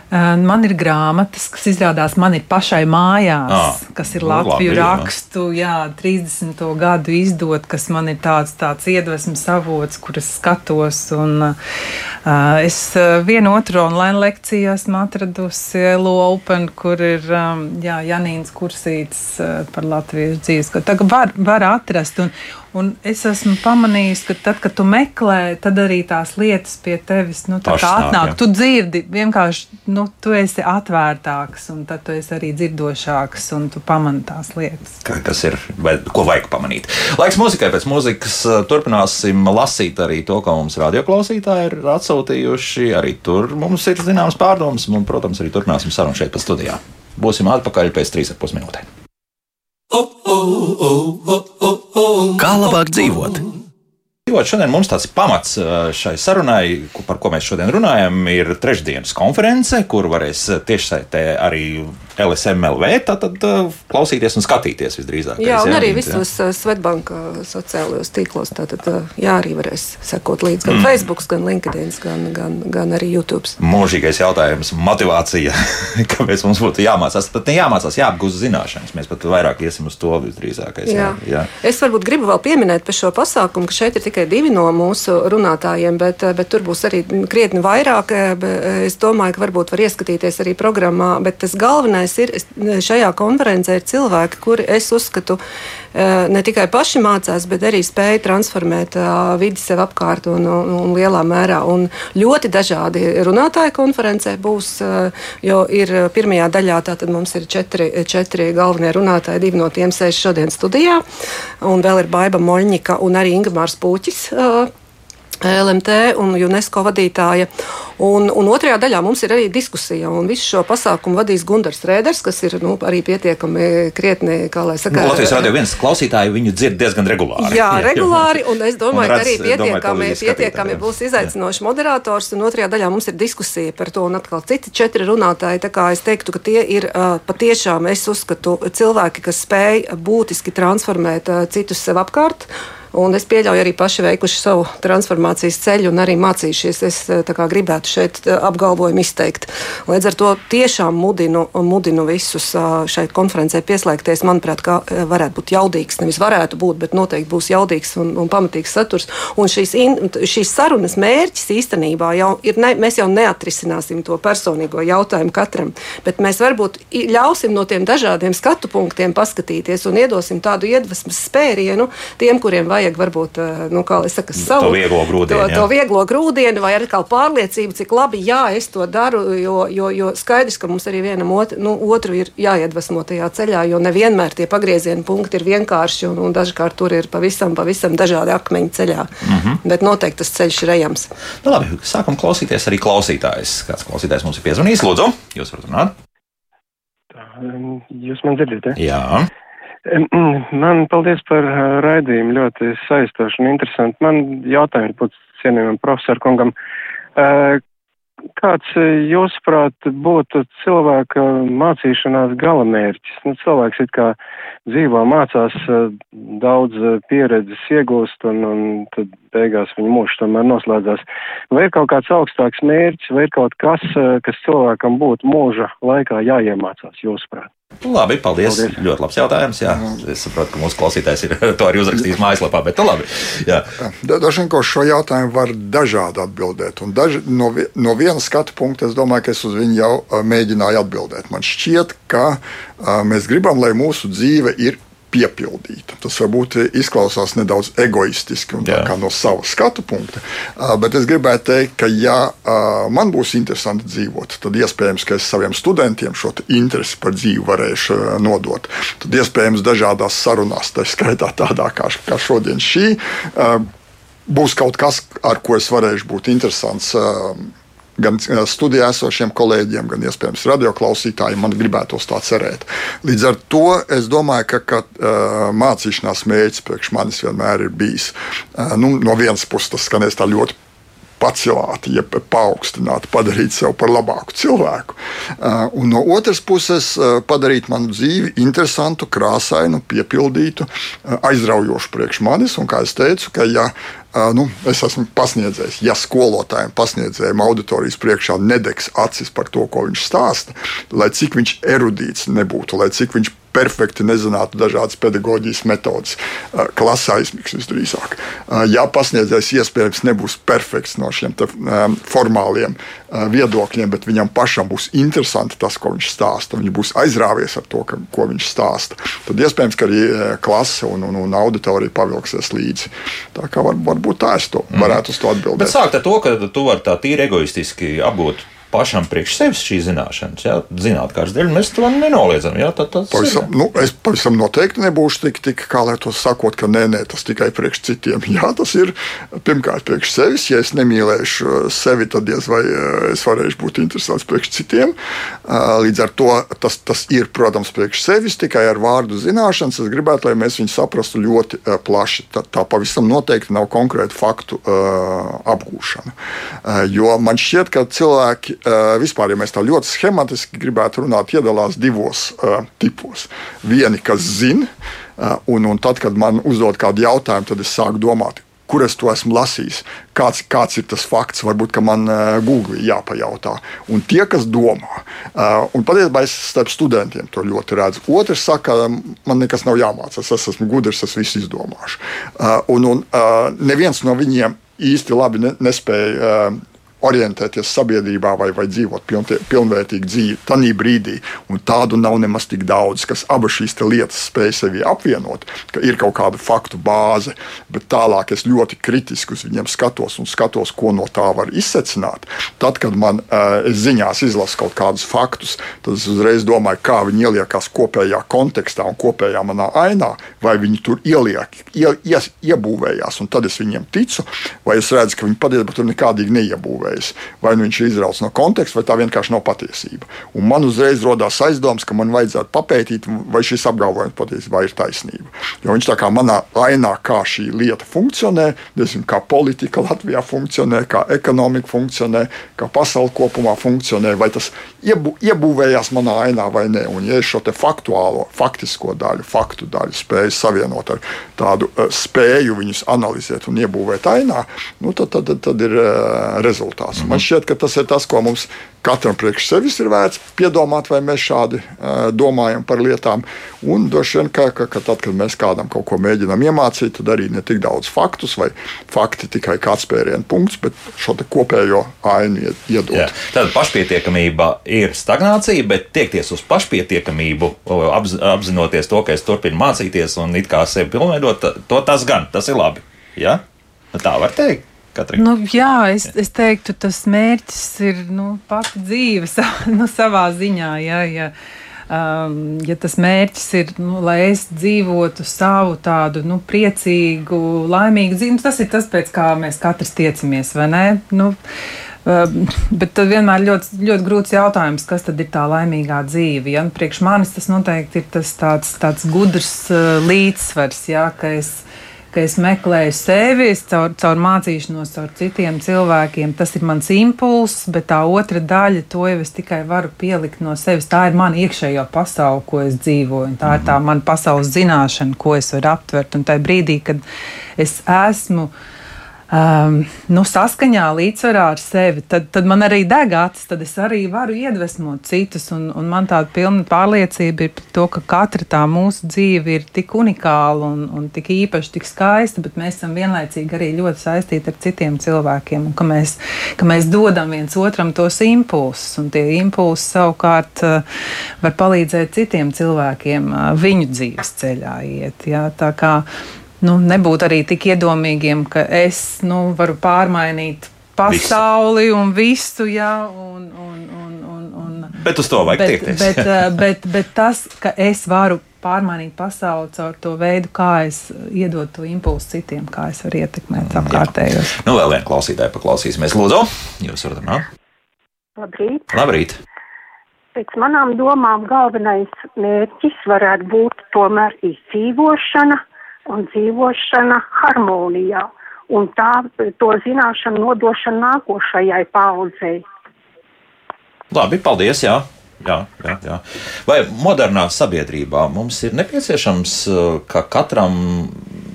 Man ir grāmatas, kas izrādās man ir pašai mājās, ah, kas ir nu, Latviju labi, rakstu, jā, 30. gadu izdot, kas man ir tāds, tāds iedvesmas avots, kur es skatos. Un, uh, es vienu otru online lekciju esmu atradusi Elo Open, kur ir um, jā, Janīns Kursīts par Latvijas dzīves. Tagad var, var atrast. Un, Un es esmu pamanījis, ka tad, kad tu meklē, tad arī tās lietas pie tevis nu, atnāk. Tu dzirdi, vienkārši nu, tu esi atvērtāks, un tad tu esi arī dzirdošāks, un tu pamani tās lietas. Kā, kas ir, vai, ko vajag pamanīt? Laiks muzikai, pēc muzikas uh, turpināsim lasīt arī to, ko mums radioklausītāji ir atsūtījuši. Arī tur mums ir zināmas pārdomas, un, protams, arī turpināsim sarunu šeit pa studijā. Būsim atpakaļ pēc 3,5 minūtēm. Kā labāk dzīvot? Dzīvot šodien mums tāds pamats šai sarunai, par ko mēs šodien runājam, ir trešdienas konference, kur varēs tiešsaitē arī LSMLV, tad, uh, klausīties un skatīties visdrīzāk. Jā, un arī visos uh, Svetbanka sociālajos tīklos. Tātad, uh, jā, arī varēs sekot līdzi gan mm. Facebook, gan LinkedIn, gan, gan, gan arī YouTube. Mūžīgais jautājums - motivācija. Kāpēc mums būtu jāmācās? Pat ne jāmācās, jāapgūst zināšanas. Mēs pat vairāk iesim uz to visdrīzākais. Jā. Jā. Jā. Es varbūt gribu vēl pieminēt par šo pasākumu, ka šeit ir tikai divi no mūsu runātājiem, bet, bet tur būs arī krietni vairāk. Es domāju, ka varbūt var ieskatīties arī programmā, bet tas galvenais galvenais ir šajā konferencē ir cilvēki, kuri es uzskatu e, ne tikai paši mācās, bet arī spēja transformēt e, vidi sev apkārt un, un, un lielā mērā. Un ļoti dažādi runātāji konferencē būs, e, jo ir pirmajā daļā tātad mums ir četri, četri galvenie runātāji, divi no tiem sēž šodien studijā, un vēl ir Baiba Moļņika un arī Ingemārs Pūķis LMT un UNESCO vadītāja. Un, un otrajā daļā mums ir arī diskusija, visu šo pasākumu vadīs Gunārs Rēders, kas ir nu, arī pietiekami krietni, kā lai saka. Nu, Latvijas radio viens klausītāji viņu dzird diezgan regulāri. Jā, regulāri, un es domāju, un redz, ka arī pietiekami, domāju, pietiekami būs izaicinošs moderators, un otrajā daļā mums ir diskusija par to, un atkal citi četri runātāji, tā kā es teiktu, ka tie ir patiešām, es uzskatu, cilvēki, kas spēj būtiski transformēt citus sev apkārt. Uh, Un es pieļauju arī paši veikuši savu transformācijas ceļu un arī mācījušies. Es eh, gribētu šeit eh, apgalvojumu izteikt. Līdz ar to tiešām mudinu, mudinu visus šai konferencē pieslēgties. Manuprāt, kā varētu būt jaudīgs, nevis varētu būt, bet noteikti būs jaudīgs un, un pamatīgs saturs. Un šīs, in, šīs sarunas mērķis īstenībā jau ir, ne, mēs jau neatrisināsim to personīgo jautājumu katram, bet mēs varbūt ļausim no tiem dažādiem skatu punktiem paskatīties un iedosim tādu iedvesmas spērienu tiem, kuriem vajag vajag varbūt, eh, nu, kā lai saka, savu to vieglo grūdienu, to, to vieglo grūdienu vai arī kā pārliecību, cik labi, jā, es to daru, jo, jo, jo skaidrs, ka mums arī vienam otru, nu, otru ir jāiedvesmo tajā ceļā, jo nevienmēr tie pagrieziena punkti ir vienkārši un, un dažkārt tur ir pavisam, pavisam dažādi akmeņi ceļā. Mm -hmm. Bet noteikti tas ceļš ir ejams. Nu, labi, sākam klausīties arī klausītājs. Kāds klausītājs mums ir piezvanījis? Lūdzu, jūs varat runāt. Jūs man dzirdat? Ja? Jā. Man paldies par raidījumu, ļoti saistoši un interesanti. Man jautājums būtu cienījumam profesoru kungam. Kāds, jūsuprāt, būtu cilvēka mācīšanās galamērķis? Nu, cilvēks it kā dzīvo, mācās, daudz pieredzes iegūst, un, un tad beigās viņa mūžs tomēr noslēdzās. Vai ir kaut kāds augstāks mērķis, vai ir kaut kas, kas cilvēkam būtu mūža laikā jāiemācās, jūsuprāt? Labi, paldies. paldies. Ļoti labs jautājums. Jā. Es saprotu, ka mūsu klausītājs ir to arī uzrakstījis mājaslapā, bet nu labi. Ko šo jautājumu var dažādi atbildēt. Un daži, no, no viena skatu punkta es domāju, ka es uz viņu jau mēģināju atbildēt. Man šķiet, ka mēs gribam, lai mūsu dzīve ir piepildīta. Tas varbūt izklausās nedaudz egoistiski no sava skatu punkta, bet es gribētu teikt, ka, ja man būs interesanti dzīvot, tad iespējams, ka es saviem studentiem šo interesi par dzīvi varēšu nodot. Tad iespējams, dažādās sarunās, tā skaitā tādā kā, kā šodien šī. Būs kaut kas, ar ko es varēšu būt interesants gan eh, studijā esošiem kolēģiem, gan iespējams radioklausītājiem. Man gribētos tā cerēt. Līdz ar to es domāju, ka, ka uh, mācīšanās mērķis priekš manis vienmēr ir bijis. Uh, nu, no vienas puses tas skanēs tā ļoti pacelāt, jeb paaugstināt, padarīt sevi par labāku cilvēku. Un no otras puses, padarīt manu dzīvi interesantu, krāsainu, piepildītu, aizraujošu priekš manis. Un, kā jau teicu, ka ja nu, es esmu pasniedzējis. Ja skolotājiem, pasniedzējiem auditorijas priekšā nedegs acis par to, ko viņš stāsta, lai cik viņš erudīts nebūtu, lai cik viņš perfekti nezinātu dažādas pedagoģijas metodes. Klasē aizmigs visdrīzāk. Ja pasniedzējs iespējams nebūs perfekts no šiem te, formāliem viedokļiem, bet viņam pašam būs interesanti tas, ko viņš stāsta, viņš būs aizrāvies ar to, ka, ko viņš stāsta, tad iespējams, ka arī klase un, un, un auditorija pavilksies līdzi. Tā kā var, varbūt tā es to mhm. varētu uz to atbildēt. Bet sākt ar to, ka tu vari tā tīri egoistiski apgūt pašam priekš sevis šīs zināšanas. Jā, zināt, kādas dēļ mēs to nenoliedzam. Jā, tā, tas pavisam, ir. nu, es pavisam noteikti nebūšu tik, tik kā lai to sakot, ka nē, nē, tas tikai priekš citiem. Jā, tas ir pirmkārt priekš sevis. Ja es nemīlēšu sevi, tad diez vai eh, es varēšu būt interesants priekš citiem. Eh, līdz ar to tas, tas ir, protams, priekš sevis tikai ar vārdu zināšanas. Es gribētu, lai mēs viņu saprastu ļoti uh, plaši. Tā, tā pavisam noteikti nav konkrēta faktu uh, apgūšana. Uh, jo man šķiet, ka cilvēki vispār, ja mēs tā ļoti schematiski gribētu runāt, iedalās divos uh, tipos. Vieni, kas zina, uh, un, un tad, kad man uzdod kādu jautājumu, tad es sāku domāt, kur es to esmu lasījis, kāds, kāds ir tas fakts. Varbūt man uh, Google jāpajautā. Un tie, kas domā, uh, un patiesībā es starp studentiem to ļoti redzu. Otrs saka, man nekas nav jāmācās, es esmu gudrs, es visu izdomāšu. Uh, un un uh, neviens no viņiem īsti labi ne, nespēja uh, orientēties sabiedrībā vai, vai dzīvot pilnvērtīgu dzīvi tajā brīdī. Un tādu nav nemaz tik daudz, kas abas šīs lietas spēj sevi apvienot, ka ir kaut kāda faktu bāze, bet tālāk es ļoti kritiski uz viņiem skatos un skatos, ko no tā var izsecināt. Tad, kad man uh, ziņās izlasa kaut kādus faktus, tad es uzreiz domāju, kā viņi ieliekās kopējā kontekstā un kopējā manā ainā, vai viņi tur ieliek, ie, ie, iebūvējās, un tad es viņiem ticu, vai es redzu, ka viņi patiesībā tur nekādīgi neiebūvējās apmeklējis. Vai nu viņš ir izrauts no konteksta, vai tā vienkārši nav patiesība. Un man uzreiz radās aizdoms, ka man vajadzētu papētīt, vai šis apgalvojums patiesībā ir taisnība. Jo viņš tā kā manā ainā, kā šī lieta funkcionē, nezinu, kā politika Latvijā funkcionē, kā ekonomika funkcionē, kā pasaule kopumā funkcionē, vai tas iebū, iebūvējās manā ainā vai nē. Un, ja es šo faktuālo, faktisko daļu, faktu daļu spēju savienot ar tādu uh, spēju viņus analizēt un iebūvēt ainā, nu, tad, tad, tad, tad ir uh, rezultāts rezultāts. Man šķiet, ka tas ir tas, ko mums katram priekš sevis ir vērts piedomāt, vai mēs šādi uh, domājam par lietām. Un droši vien, ka, ka, ka tad, kad mēs kādam kaut ko mēģinām iemācīt, tad arī ne tik daudz faktus vai fakti tikai kāds pērienu punkts, bet šo kopējo ainu iedot. Jā. Tad pašpietiekamība ir stagnācija, bet tiekties uz pašpietiekamību, apz, apzinoties to, ka es turpinu mācīties un it kā sevi pilnveidot, to tas gan, tas ir labi. Ja? Tā var teikt. Katrai. Nu, jā, es, es teiktu, tas mērķis ir nu, pati dzīve nu, savā ziņā. Jā, jā. Um, ja tas mērķis ir, nu, lai es dzīvotu savu tādu nu, priecīgu, laimīgu dzīvi, nu, tas ir tas, pēc kā mēs katrs tiecamies, vai ne? Nu, um, Bet tad vienmēr ļoti, ļoti grūts jautājums, kas tad ir tā laimīgā dzīve. Ja? Nu, priekš manis tas noteikti ir tas tāds, tāds gudrs uh, līdzsvars, ja? ka es ka es meklēju sevi caur, caur mācīšanos, caur citiem cilvēkiem. Tas ir mans impulss, bet tā otra daļa, to jau es tikai varu pielikt no sevis. Tā ir mana iekšējā pasaule, ko es dzīvoju. Tā ir tā mhm. mana pasaules zināšana, ko es varu aptvert. Un tajā brīdī, kad es esmu um, nu, saskaņā, līdzsvarā ar sevi, tad, tad man arī deg acis, tad es arī varu iedvesmot citus. Un, un man tāda pilna pārliecība ir par to, ka katra tā mūsu dzīve ir tik unikāla un, un tik īpaša, tik skaista, bet mēs esam vienlaicīgi arī ļoti saistīti ar citiem cilvēkiem un ka mēs, ka mēs dodam viens otram tos impulsus. Un tie impulsi savukārt uh, var palīdzēt citiem cilvēkiem uh, viņu dzīves ceļā iet. Jā, tā kā nu, nebūt arī tik iedomīgiem, ka es nu, varu pārmainīt pasauli visu. un visu. Jā, un, un, un, un, un, bet uz to vajag bet, tiekties. bet, eh, bet, bet tas, ka es varu pārmainīt pasauli caur to veidu, kā es iedodu to impulsu citiem, kā es varu ietekmēt apkārtējos. Nu, vēl viena klausītāja paklausīsimies. Lūdzu, jūs varat runāt? Labrīt! Labrīt. Pēc manām domām galvenais mērķis varētu būt tomēr izdzīvošana, un dzīvošana harmonijā, un tā to zināšanu nodošana nākošajai paudzei. Labi, paldies! Jā. Jā, jā, jā. Vai modernā sabiedrībā mums ir nepieciešams, uh, ka katram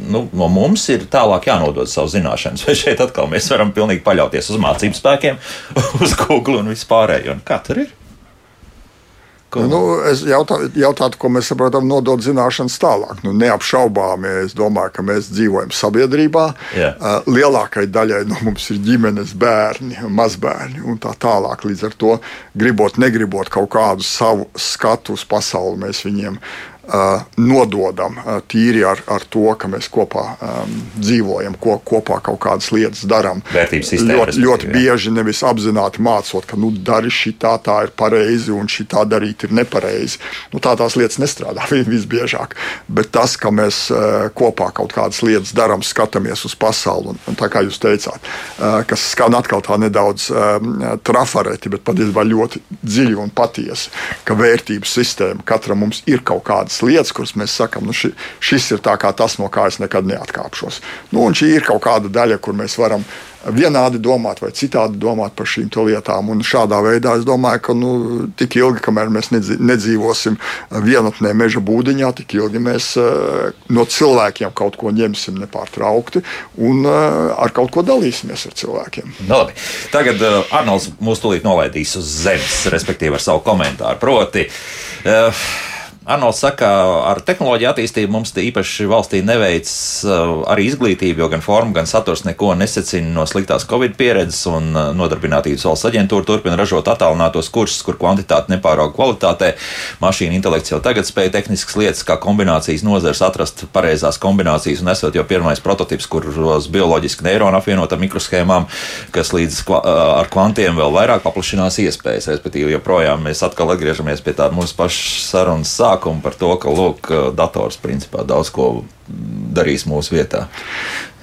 nu, no mums ir tālāk jānodod savu zināšanas, vai šeit atkal mēs varam pilnīgi paļauties uz mācību spēkiem, uz Google un vispārējo? Kā tur ir? Ko? Nu, es jautā, jautātu, ko mēs saprotam, nodot zināšanas tālāk. Nu, neapšaubāmi, es domāju, ka mēs dzīvojam sabiedrībā. Yeah. Uh, lielākai daļai no mums ir ģimenes bērni, mazbērni un tā tālāk. Līdz ar to, gribot, negribot kaut kādu savu skatu uz pasauli, mēs viņiem Uh, nododam tīri ar, ar to, ka mēs kopā um, dzīvojam, ko, kopā kaut kādas lietas darām. Ļoti, ļoti bieži nevis apzināti mācot, ka nu, dari šitā, tā ir pareizi un šitā darīt ir nepareizi. Nu, tā tās lietas nestrādā visbiežāk. Bet tas, ka mēs uh, kopā kaut kādas lietas darām, skatāmies uz pasauli, un, un tā kā jūs teicāt, uh, kas skan atkal tā nedaudz um, trafareti, bet patiesībā ļoti dziļi un patiesi, ka vērtības sistēma katram mums ir kaut kāda tādas lietas, kuras mēs sakām, nu, ši, šis ir tas, no kā es nekad neatkāpšos. Nu, šī ir kaut kāda daļa, kur mēs varam vienādi domāt vai citādi domāt par šīm lietām. Un šādā veidā es domāju, ka nu, tik ilgi, kamēr mēs nedzīvosim vienatnē meža būdiņā, tik ilgi mēs uh, no cilvēkiem kaut ko ņemsim nepārtraukti un uh, ar kaut ko dalīsimies ar cilvēkiem. No, nu, labi. Tagad uh, Arnolds mūs tūlīt nolaidīs uz zemes, respektīvi ar savu komentāru. Proti, uh, Arnolds saka, ar tehnoloģiju attīstību mums īpaši valstī neveic uh, arī izglītība, jo gan forma, gan saturs neko nesacina no sliktās Covid pieredzes, un uh, nodarbinātības valsts aģentūra turpina ražot attālinātos kursus, kur kvantitāte nepārauga kvalitātē. Mašīna intelekts jau tagad spēja tehniskas lietas, kā kombinācijas nozars atrast pareizās kombinācijas, un esot jau pirmais prototyps, kuros bioloģiski neironi apvienot ar mikroshēmām, kas līdz kva uh, ar kvantiem vēl vairāk paplašinās iespējas, respektīvi joprojām mēs atkal atgriežamies pie tā mūsu pašas sarunas sākuma sākumu par to, ka lūk, dators principā daudz ko darīs mūsu vietā.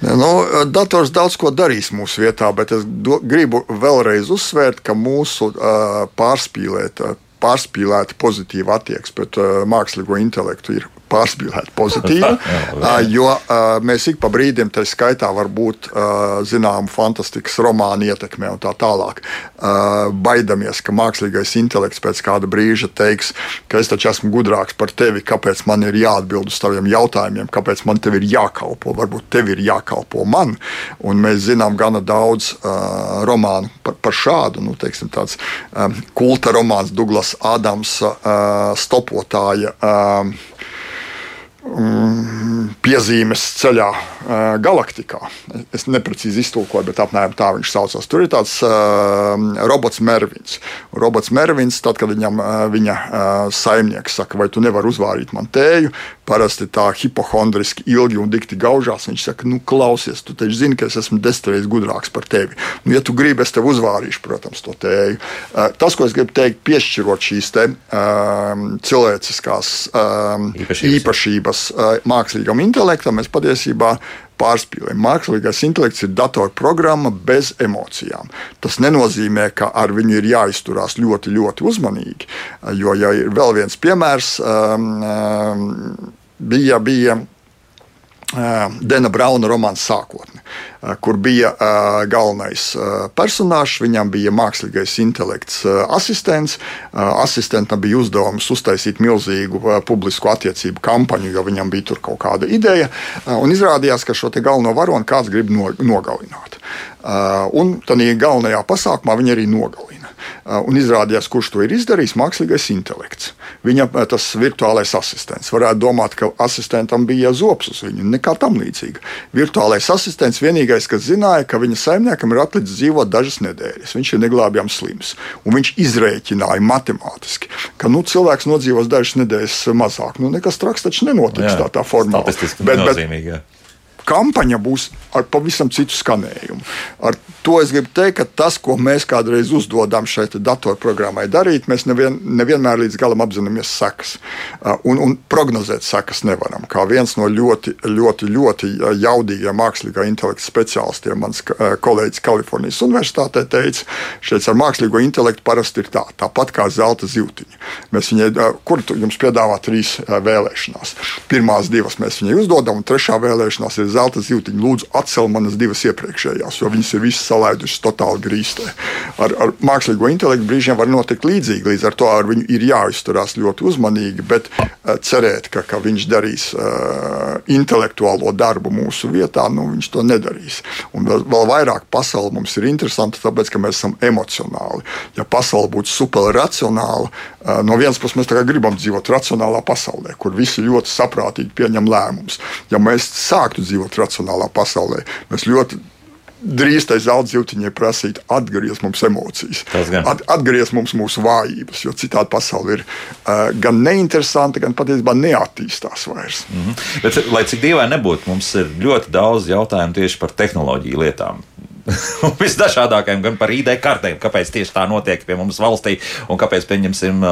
Nu, dators daudz ko darīs mūsu vietā, bet es do, gribu vēlreiz uzsvērt, ka mūsu uh, pārspīlēta, pārspīlēta pozitīva attieksme pret uh, mākslīgo intelektu ir pārspīlēti pozitīvi. jo mēs ik pa brīdim, tā skaitā, var būt zināma fantastikas romāna ietekme un tā tālāk. Baidamies, ka mākslīgais intelekts pēc kāda brīža teiks, ka es taču esmu gudrāks par tevi, kāpēc man ir jāatbild uz taviem jautājumiem, kāpēc man tev ir jākalpo, varbūt tev ir jākalpo man. Un mēs zinām gana daudz romānu par, par šādu, nu, teiksim, tāds um, kulta romāns Douglas Adamsa uh, stopotāja. Uh, Mm, piezīmes ceļā galaktikā. Es neprecīzi iztulkoju, bet apmēram tā viņš saucās. Tur ir tāds uh, robots Mervins. Robots Mervins, tad, kad viņam viņa uh, saimnieks saka, vai tu nevari uzvārīt man tēju, parasti tā hipohondriski ilgi un dikti gaužās. Viņš saka, nu, klausies, tu taču zini, ka es esmu desmit reizes gudrāks par tevi. Nu, ja tu gribi, es tev uzvārīšu, protams, to tēju. Tas, ko es gribu teikt, piešķirot šīs te, uh, cilvēciskās uh, īpašības, īpašības uh, mākslīgam intelektam, mēs patiesībā pārspīlējam. Mākslīgais intelekts ir datorprogramma bez emocijām. Tas nenozīmē, ka ar viņu ir jāizturās ļoti, ļoti uzmanīgi. Jo, ja ir vēl viens piemērs, um, um, bija, bija Dena Brauna romāns sākotne, kur bija galvenais personāžs. Viņam bija mākslīgais intelekts asistents. Asistentam bija uzdevums uztaisīt milzīgu publisku attiecību kampaņu, jo viņam bija tur kaut kāda ideja. Un izrādījās, ka šo galveno varoni kāds grib nogalināt. Un tādā galvenajā pasākumā viņi arī nogalina. Un izrādījās, kurš to ir izdarījis, mākslīgais intelekts. Viņa tas virtuālais asistents. Varētu domāt, ka asistentam bija zops uz viņu, nekā tam līdzīga. Virtuālais asistents vienīgais, kas zināja, ka viņa saimniekam ir atlicis dzīvot dažas nedēļas. Viņš ir neglābjams slims. Un viņš izrēķināja matemātiski, ka nu, cilvēks nodzīvos dažas nedēļas mazāk. Nu, nekas traks taču nenotiks jā, tā, tā formā. Bet, bet, kampaņa būs ar pavisam citu skanējumu. Ar to es gribu teikt, ka tas, ko mēs kādreiz uzdodam šai datorprogrammai darīt, mēs nevien, nevienmēr līdz galam apzināmies sekas. Un, un prognozēt sekas nevaram. Kā viens no ļoti, ļoti, ļoti jaudīgiem mākslīgā intelekta speciālistiem, mans kolēģis Kalifornijas Universitātē teica, šeit ar mākslīgo intelektu parasti ir tā, tāpat kā zelta zīltiņa. Mēs viņai, kur jums piedāvā trīs vēlēšanās. Pirmās divas mēs viņai uzdodam, un trešā vēlēšanās ir zelta zīltiņa. Lūdzu, atcel manas divas iepriekšējās, jo viņas ir visas salaidušas totāli grīstē. Ar, ar mākslīgo intelektu brīžiem var notikt līdzīgi. Līdz ar to ar viņu ir jāizturās ļoti uzmanīgi, bet uh, cerēt, ka, ka viņš darīs uh, intelektuālo darbu mūsu vietā, nu, viņš to nedarīs. Un vēl, vēl vairāk pasaule mums ir interesanta, tāpēc, ka mēs esam emocionāli. Ja pasaule būtu superracionāla, uh, no vienas puses mēs gribam dzīvot racionālā pasaulē, kur visi ļoti saprātīgi pieņem lēmumus. Ja mēs sāktu dzīvot racionālā pasaulē, mēs ļoti drīz tai zelta prasīt, atgriez mums emocijas, At, atgriez mums mūsu vājības, jo citādi pasaule ir uh, gan neinteresanta, gan patiesībā neattīstās vairs. Mm -hmm. Bet, lai cik dīvaini nebūtu, mums ir ļoti daudz jautājumu tieši par tehnoloģiju lietām visdažādākajiem, gan par ID kartēm, kāpēc tieši tā notiek pie mums valstī un kāpēc, pieņemsim,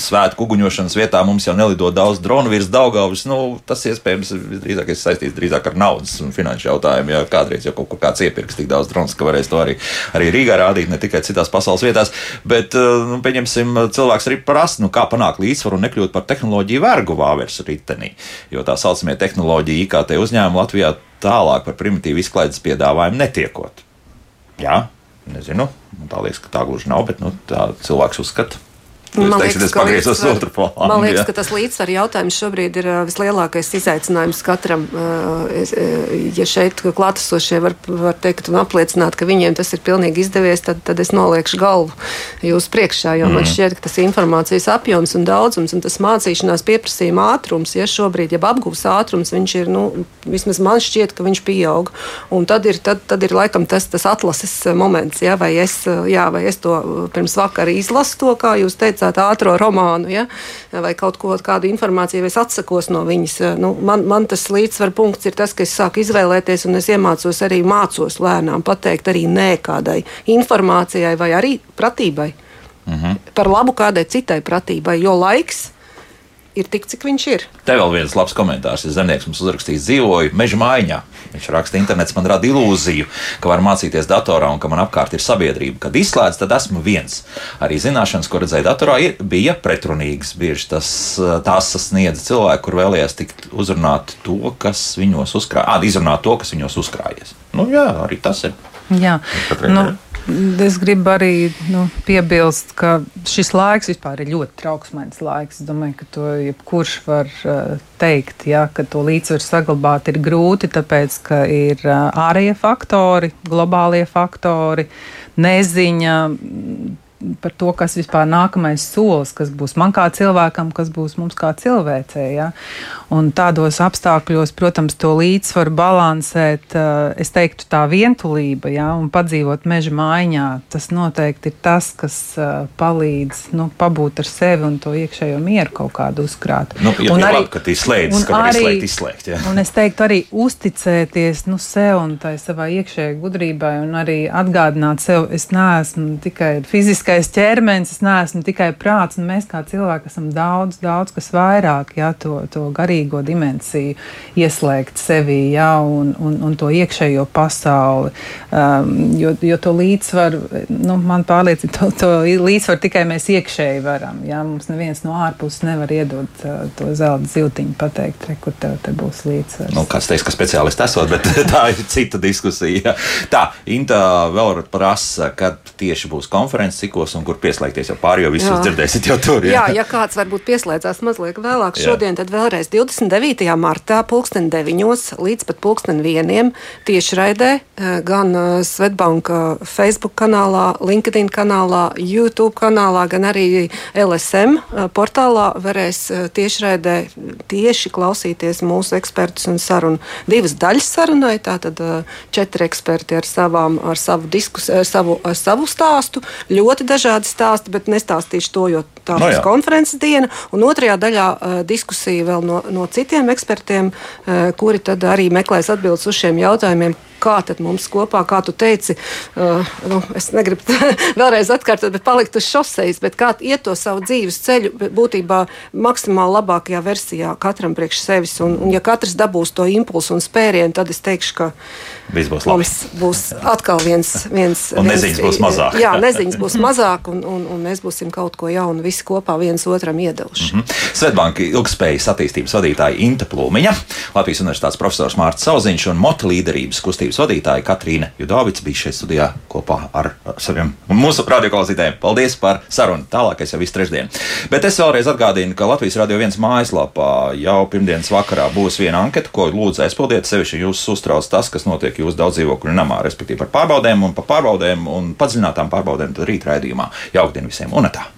svētku uguņošanas vietā mums jau nelido daudz dronu virs Daugavas. Nu, tas iespējams drīzāk ir saistīts drīzāk ar naudas un finanšu jautājumu, ja kādreiz jau kaut kur kāds iepirks tik daudz drons, ka varēs to arī, arī Rīgā rādīt, ne tikai citās pasaules vietās. Bet, nu, pieņemsim, cilvēks arī prasa, nu, kā panākt līdzsvaru un nekļūt par tehnoloģiju vergu vāveres ritenī, jo tā saucamie tehnoloģija IKT uzņēmumi Latvijā tālāk par primitīvu izklaides piedāvājumu netiekot. Jā, nezinu, man tā liekas, ka tā gluži nav, bet nu, tā cilvēks uzskata. Man liekas, ka, līdzsvar, plānu, man liekas ka tas līdzsvaru jautājums šobrīd ir vislielākais izaicinājums katram. Ja šeit klātesošie var, var teikt un apliecināt, ka viņiem tas ir pilnīgi izdevies, tad, tad es noliekšu galvu jūsu priekšā, jo mm. man šķiet, ka tas informācijas apjoms un daudzums un tas mācīšanās pieprasījuma ātrums, ja šobrīd, ja apgūs ātrums, viņš ir, nu, vismaz man šķiet, ka viņš pieaug. Un tad ir, tad, tad ir laikam tas, tas atlases moments, ja, vai, es, jā, vai es to pirms vakara izlasu to, kā jūs teicāt teicāt, ātrā romānu, ja? vai kaut ko kādu informāciju, vai es atsakos no viņas. Nu, man, man tas līdzsvar punkts ir tas, ka es sāku izvēlēties, un es iemācos arī mācos lēnām pateikt arī nē kādai informācijai vai arī pratībai. -hmm. Par labu kādai citai pratībai, jo laiks ir tik, cik viņš ir. Te vēl viens labs komentārs. Ja zemnieks mums uzrakstīs, dzīvoju meža mājā. Viņš raksta, internets man rada ilūziju, ka var mācīties datorā un ka man apkārt ir sabiedrība. Kad izslēdz, tad esmu viens. Arī zināšanas, ko redzēju datorā, ir, bija pretrunīgas. Bieži tas, tās sasniedza cilvēku, kur vēlējās tikt uzrunāt to, kas viņos uzkrājas. Izrunāt to, kas viņos uzkrājies. Nu, jā, arī tas ir. Jā, nu, Es gribu arī nu, piebilst, ka šis laiks vispār ir ļoti trauksmīgs laiks. Es domāju, ka to jebkurš var uh, teikt, ja, ka to līdzsvaru saglabāt ir grūti, tāpēc ka ir uh, ārējie faktori, globālie faktori, neziņa par to, kas vispār nākamais solis, kas būs man kā cilvēkam, kas būs mums kā cilvēcei. Ja? Un tādos apstākļos, protams, to līdzsvaru balansēt, eh, es teiktu, tā vientulība ja? un padzīvot meža maiņā, tas noteikti ir tas, kas eh, palīdz nu, pabūt ar sevi un to iekšējo mieru kaut kādu uzkrāt. Nu, ja un arī, labi, ka izslēdz, ka arī, izslēgt, izslēgt, ja? un es teiktu arī uzticēties nu, sev un tai savai iekšējai gudrībai un arī atgādināt sev, es neesmu tikai fiziski fiziskais ķermenis, es neesmu tikai prāts, un mēs kā cilvēki esam daudz, daudz kas vairāk, ja to, to garīgo dimensiju ieslēgt sevī, ja, un, un, un to iekšējo pasauli. Um, jo, jo to līdzsvaru, nu, man pārliecina, to, to līdzsvaru tikai mēs iekšēji varam. Ja, mums neviens no ārpuses nevar iedot uh, to zelta zīltiņu, pateikt, re, kur tev te būs līdzsvars. Nu, kāds teiks, ka speciālists esot, bet tā ir cita diskusija. Tā, Inta vēl prasa, kad tieši būs konferences, cik rīkos un kur pieslēgties. Jau pārējo visus jā. dzirdēsiet jau tur. Jā. jā, ja kāds varbūt pieslēdzās mazliet vēlāk jā. šodien, tad vēlreiz 29. martā pulksten 9 līdz pat pulksten 1 tiešraidē eh, gan eh, Svetbanka Facebook kanālā, LinkedIn kanālā, YouTube kanālā, gan arī LSM eh, portālā varēs tiešraidē tieši klausīties mūsu ekspertus un sarunu. Divas daļas sarunai, tātad četri eksperti ar, savām, ar savu diskusiju, ar savu, ar savu stāstu. Ļoti dažādi stāsti, bet nestāstīšu to, jo tā ir no jā. konferences diena. Un otrajā daļā uh, diskusija vēl no, no citiem ekspertiem, uh, kuri tad arī meklēs atbildes uz šiem jautājumiem, kā tad mums kopā, kā tu teici, uh, nu, es negribu vēlreiz atkārtot, bet palikt uz šoseis, bet kā iet to savu dzīves ceļu būtībā maksimāli labākajā versijā katram priekš sevis. Un, un ja katrs dabūs to impulsu un spērienu, tad es teikšu, ka Viss būs labi. Būs atkal viens. viens un viens, neziņas būs mazāk. Jā, neziņas būs mazāk, un, un, un mēs būsim kaut ko jaunu visi kopā viens otram iedevuši. Mm -hmm. Svetbanka ilgspējas attīstības vadītāja Inte Plūmiņa, Latvijas Universitātes profesors Mārcis Sauziņš un motu līderības kustības vadītāja Katrīna Judovics bija šeit studijā kopā ar saviem mūsu radioklausītājiem. Paldies par sarunu. Tālākais jau viss trešdien. Bet es vēlreiz atgādinu, ka Latvijas radio viens mājaslapā jau pirmdienas vakarā būs viena anketa, ko lūdzu aizpildiet. Sevišķi jūs uztrauc tas, kas notiek jūsu daudz dzīvokļu namā, respektīvi par pārbaudēm un par pārbaudēm un padziļinātām pārbaudēm rīt raidījumā. Jaukdien visiem un tā!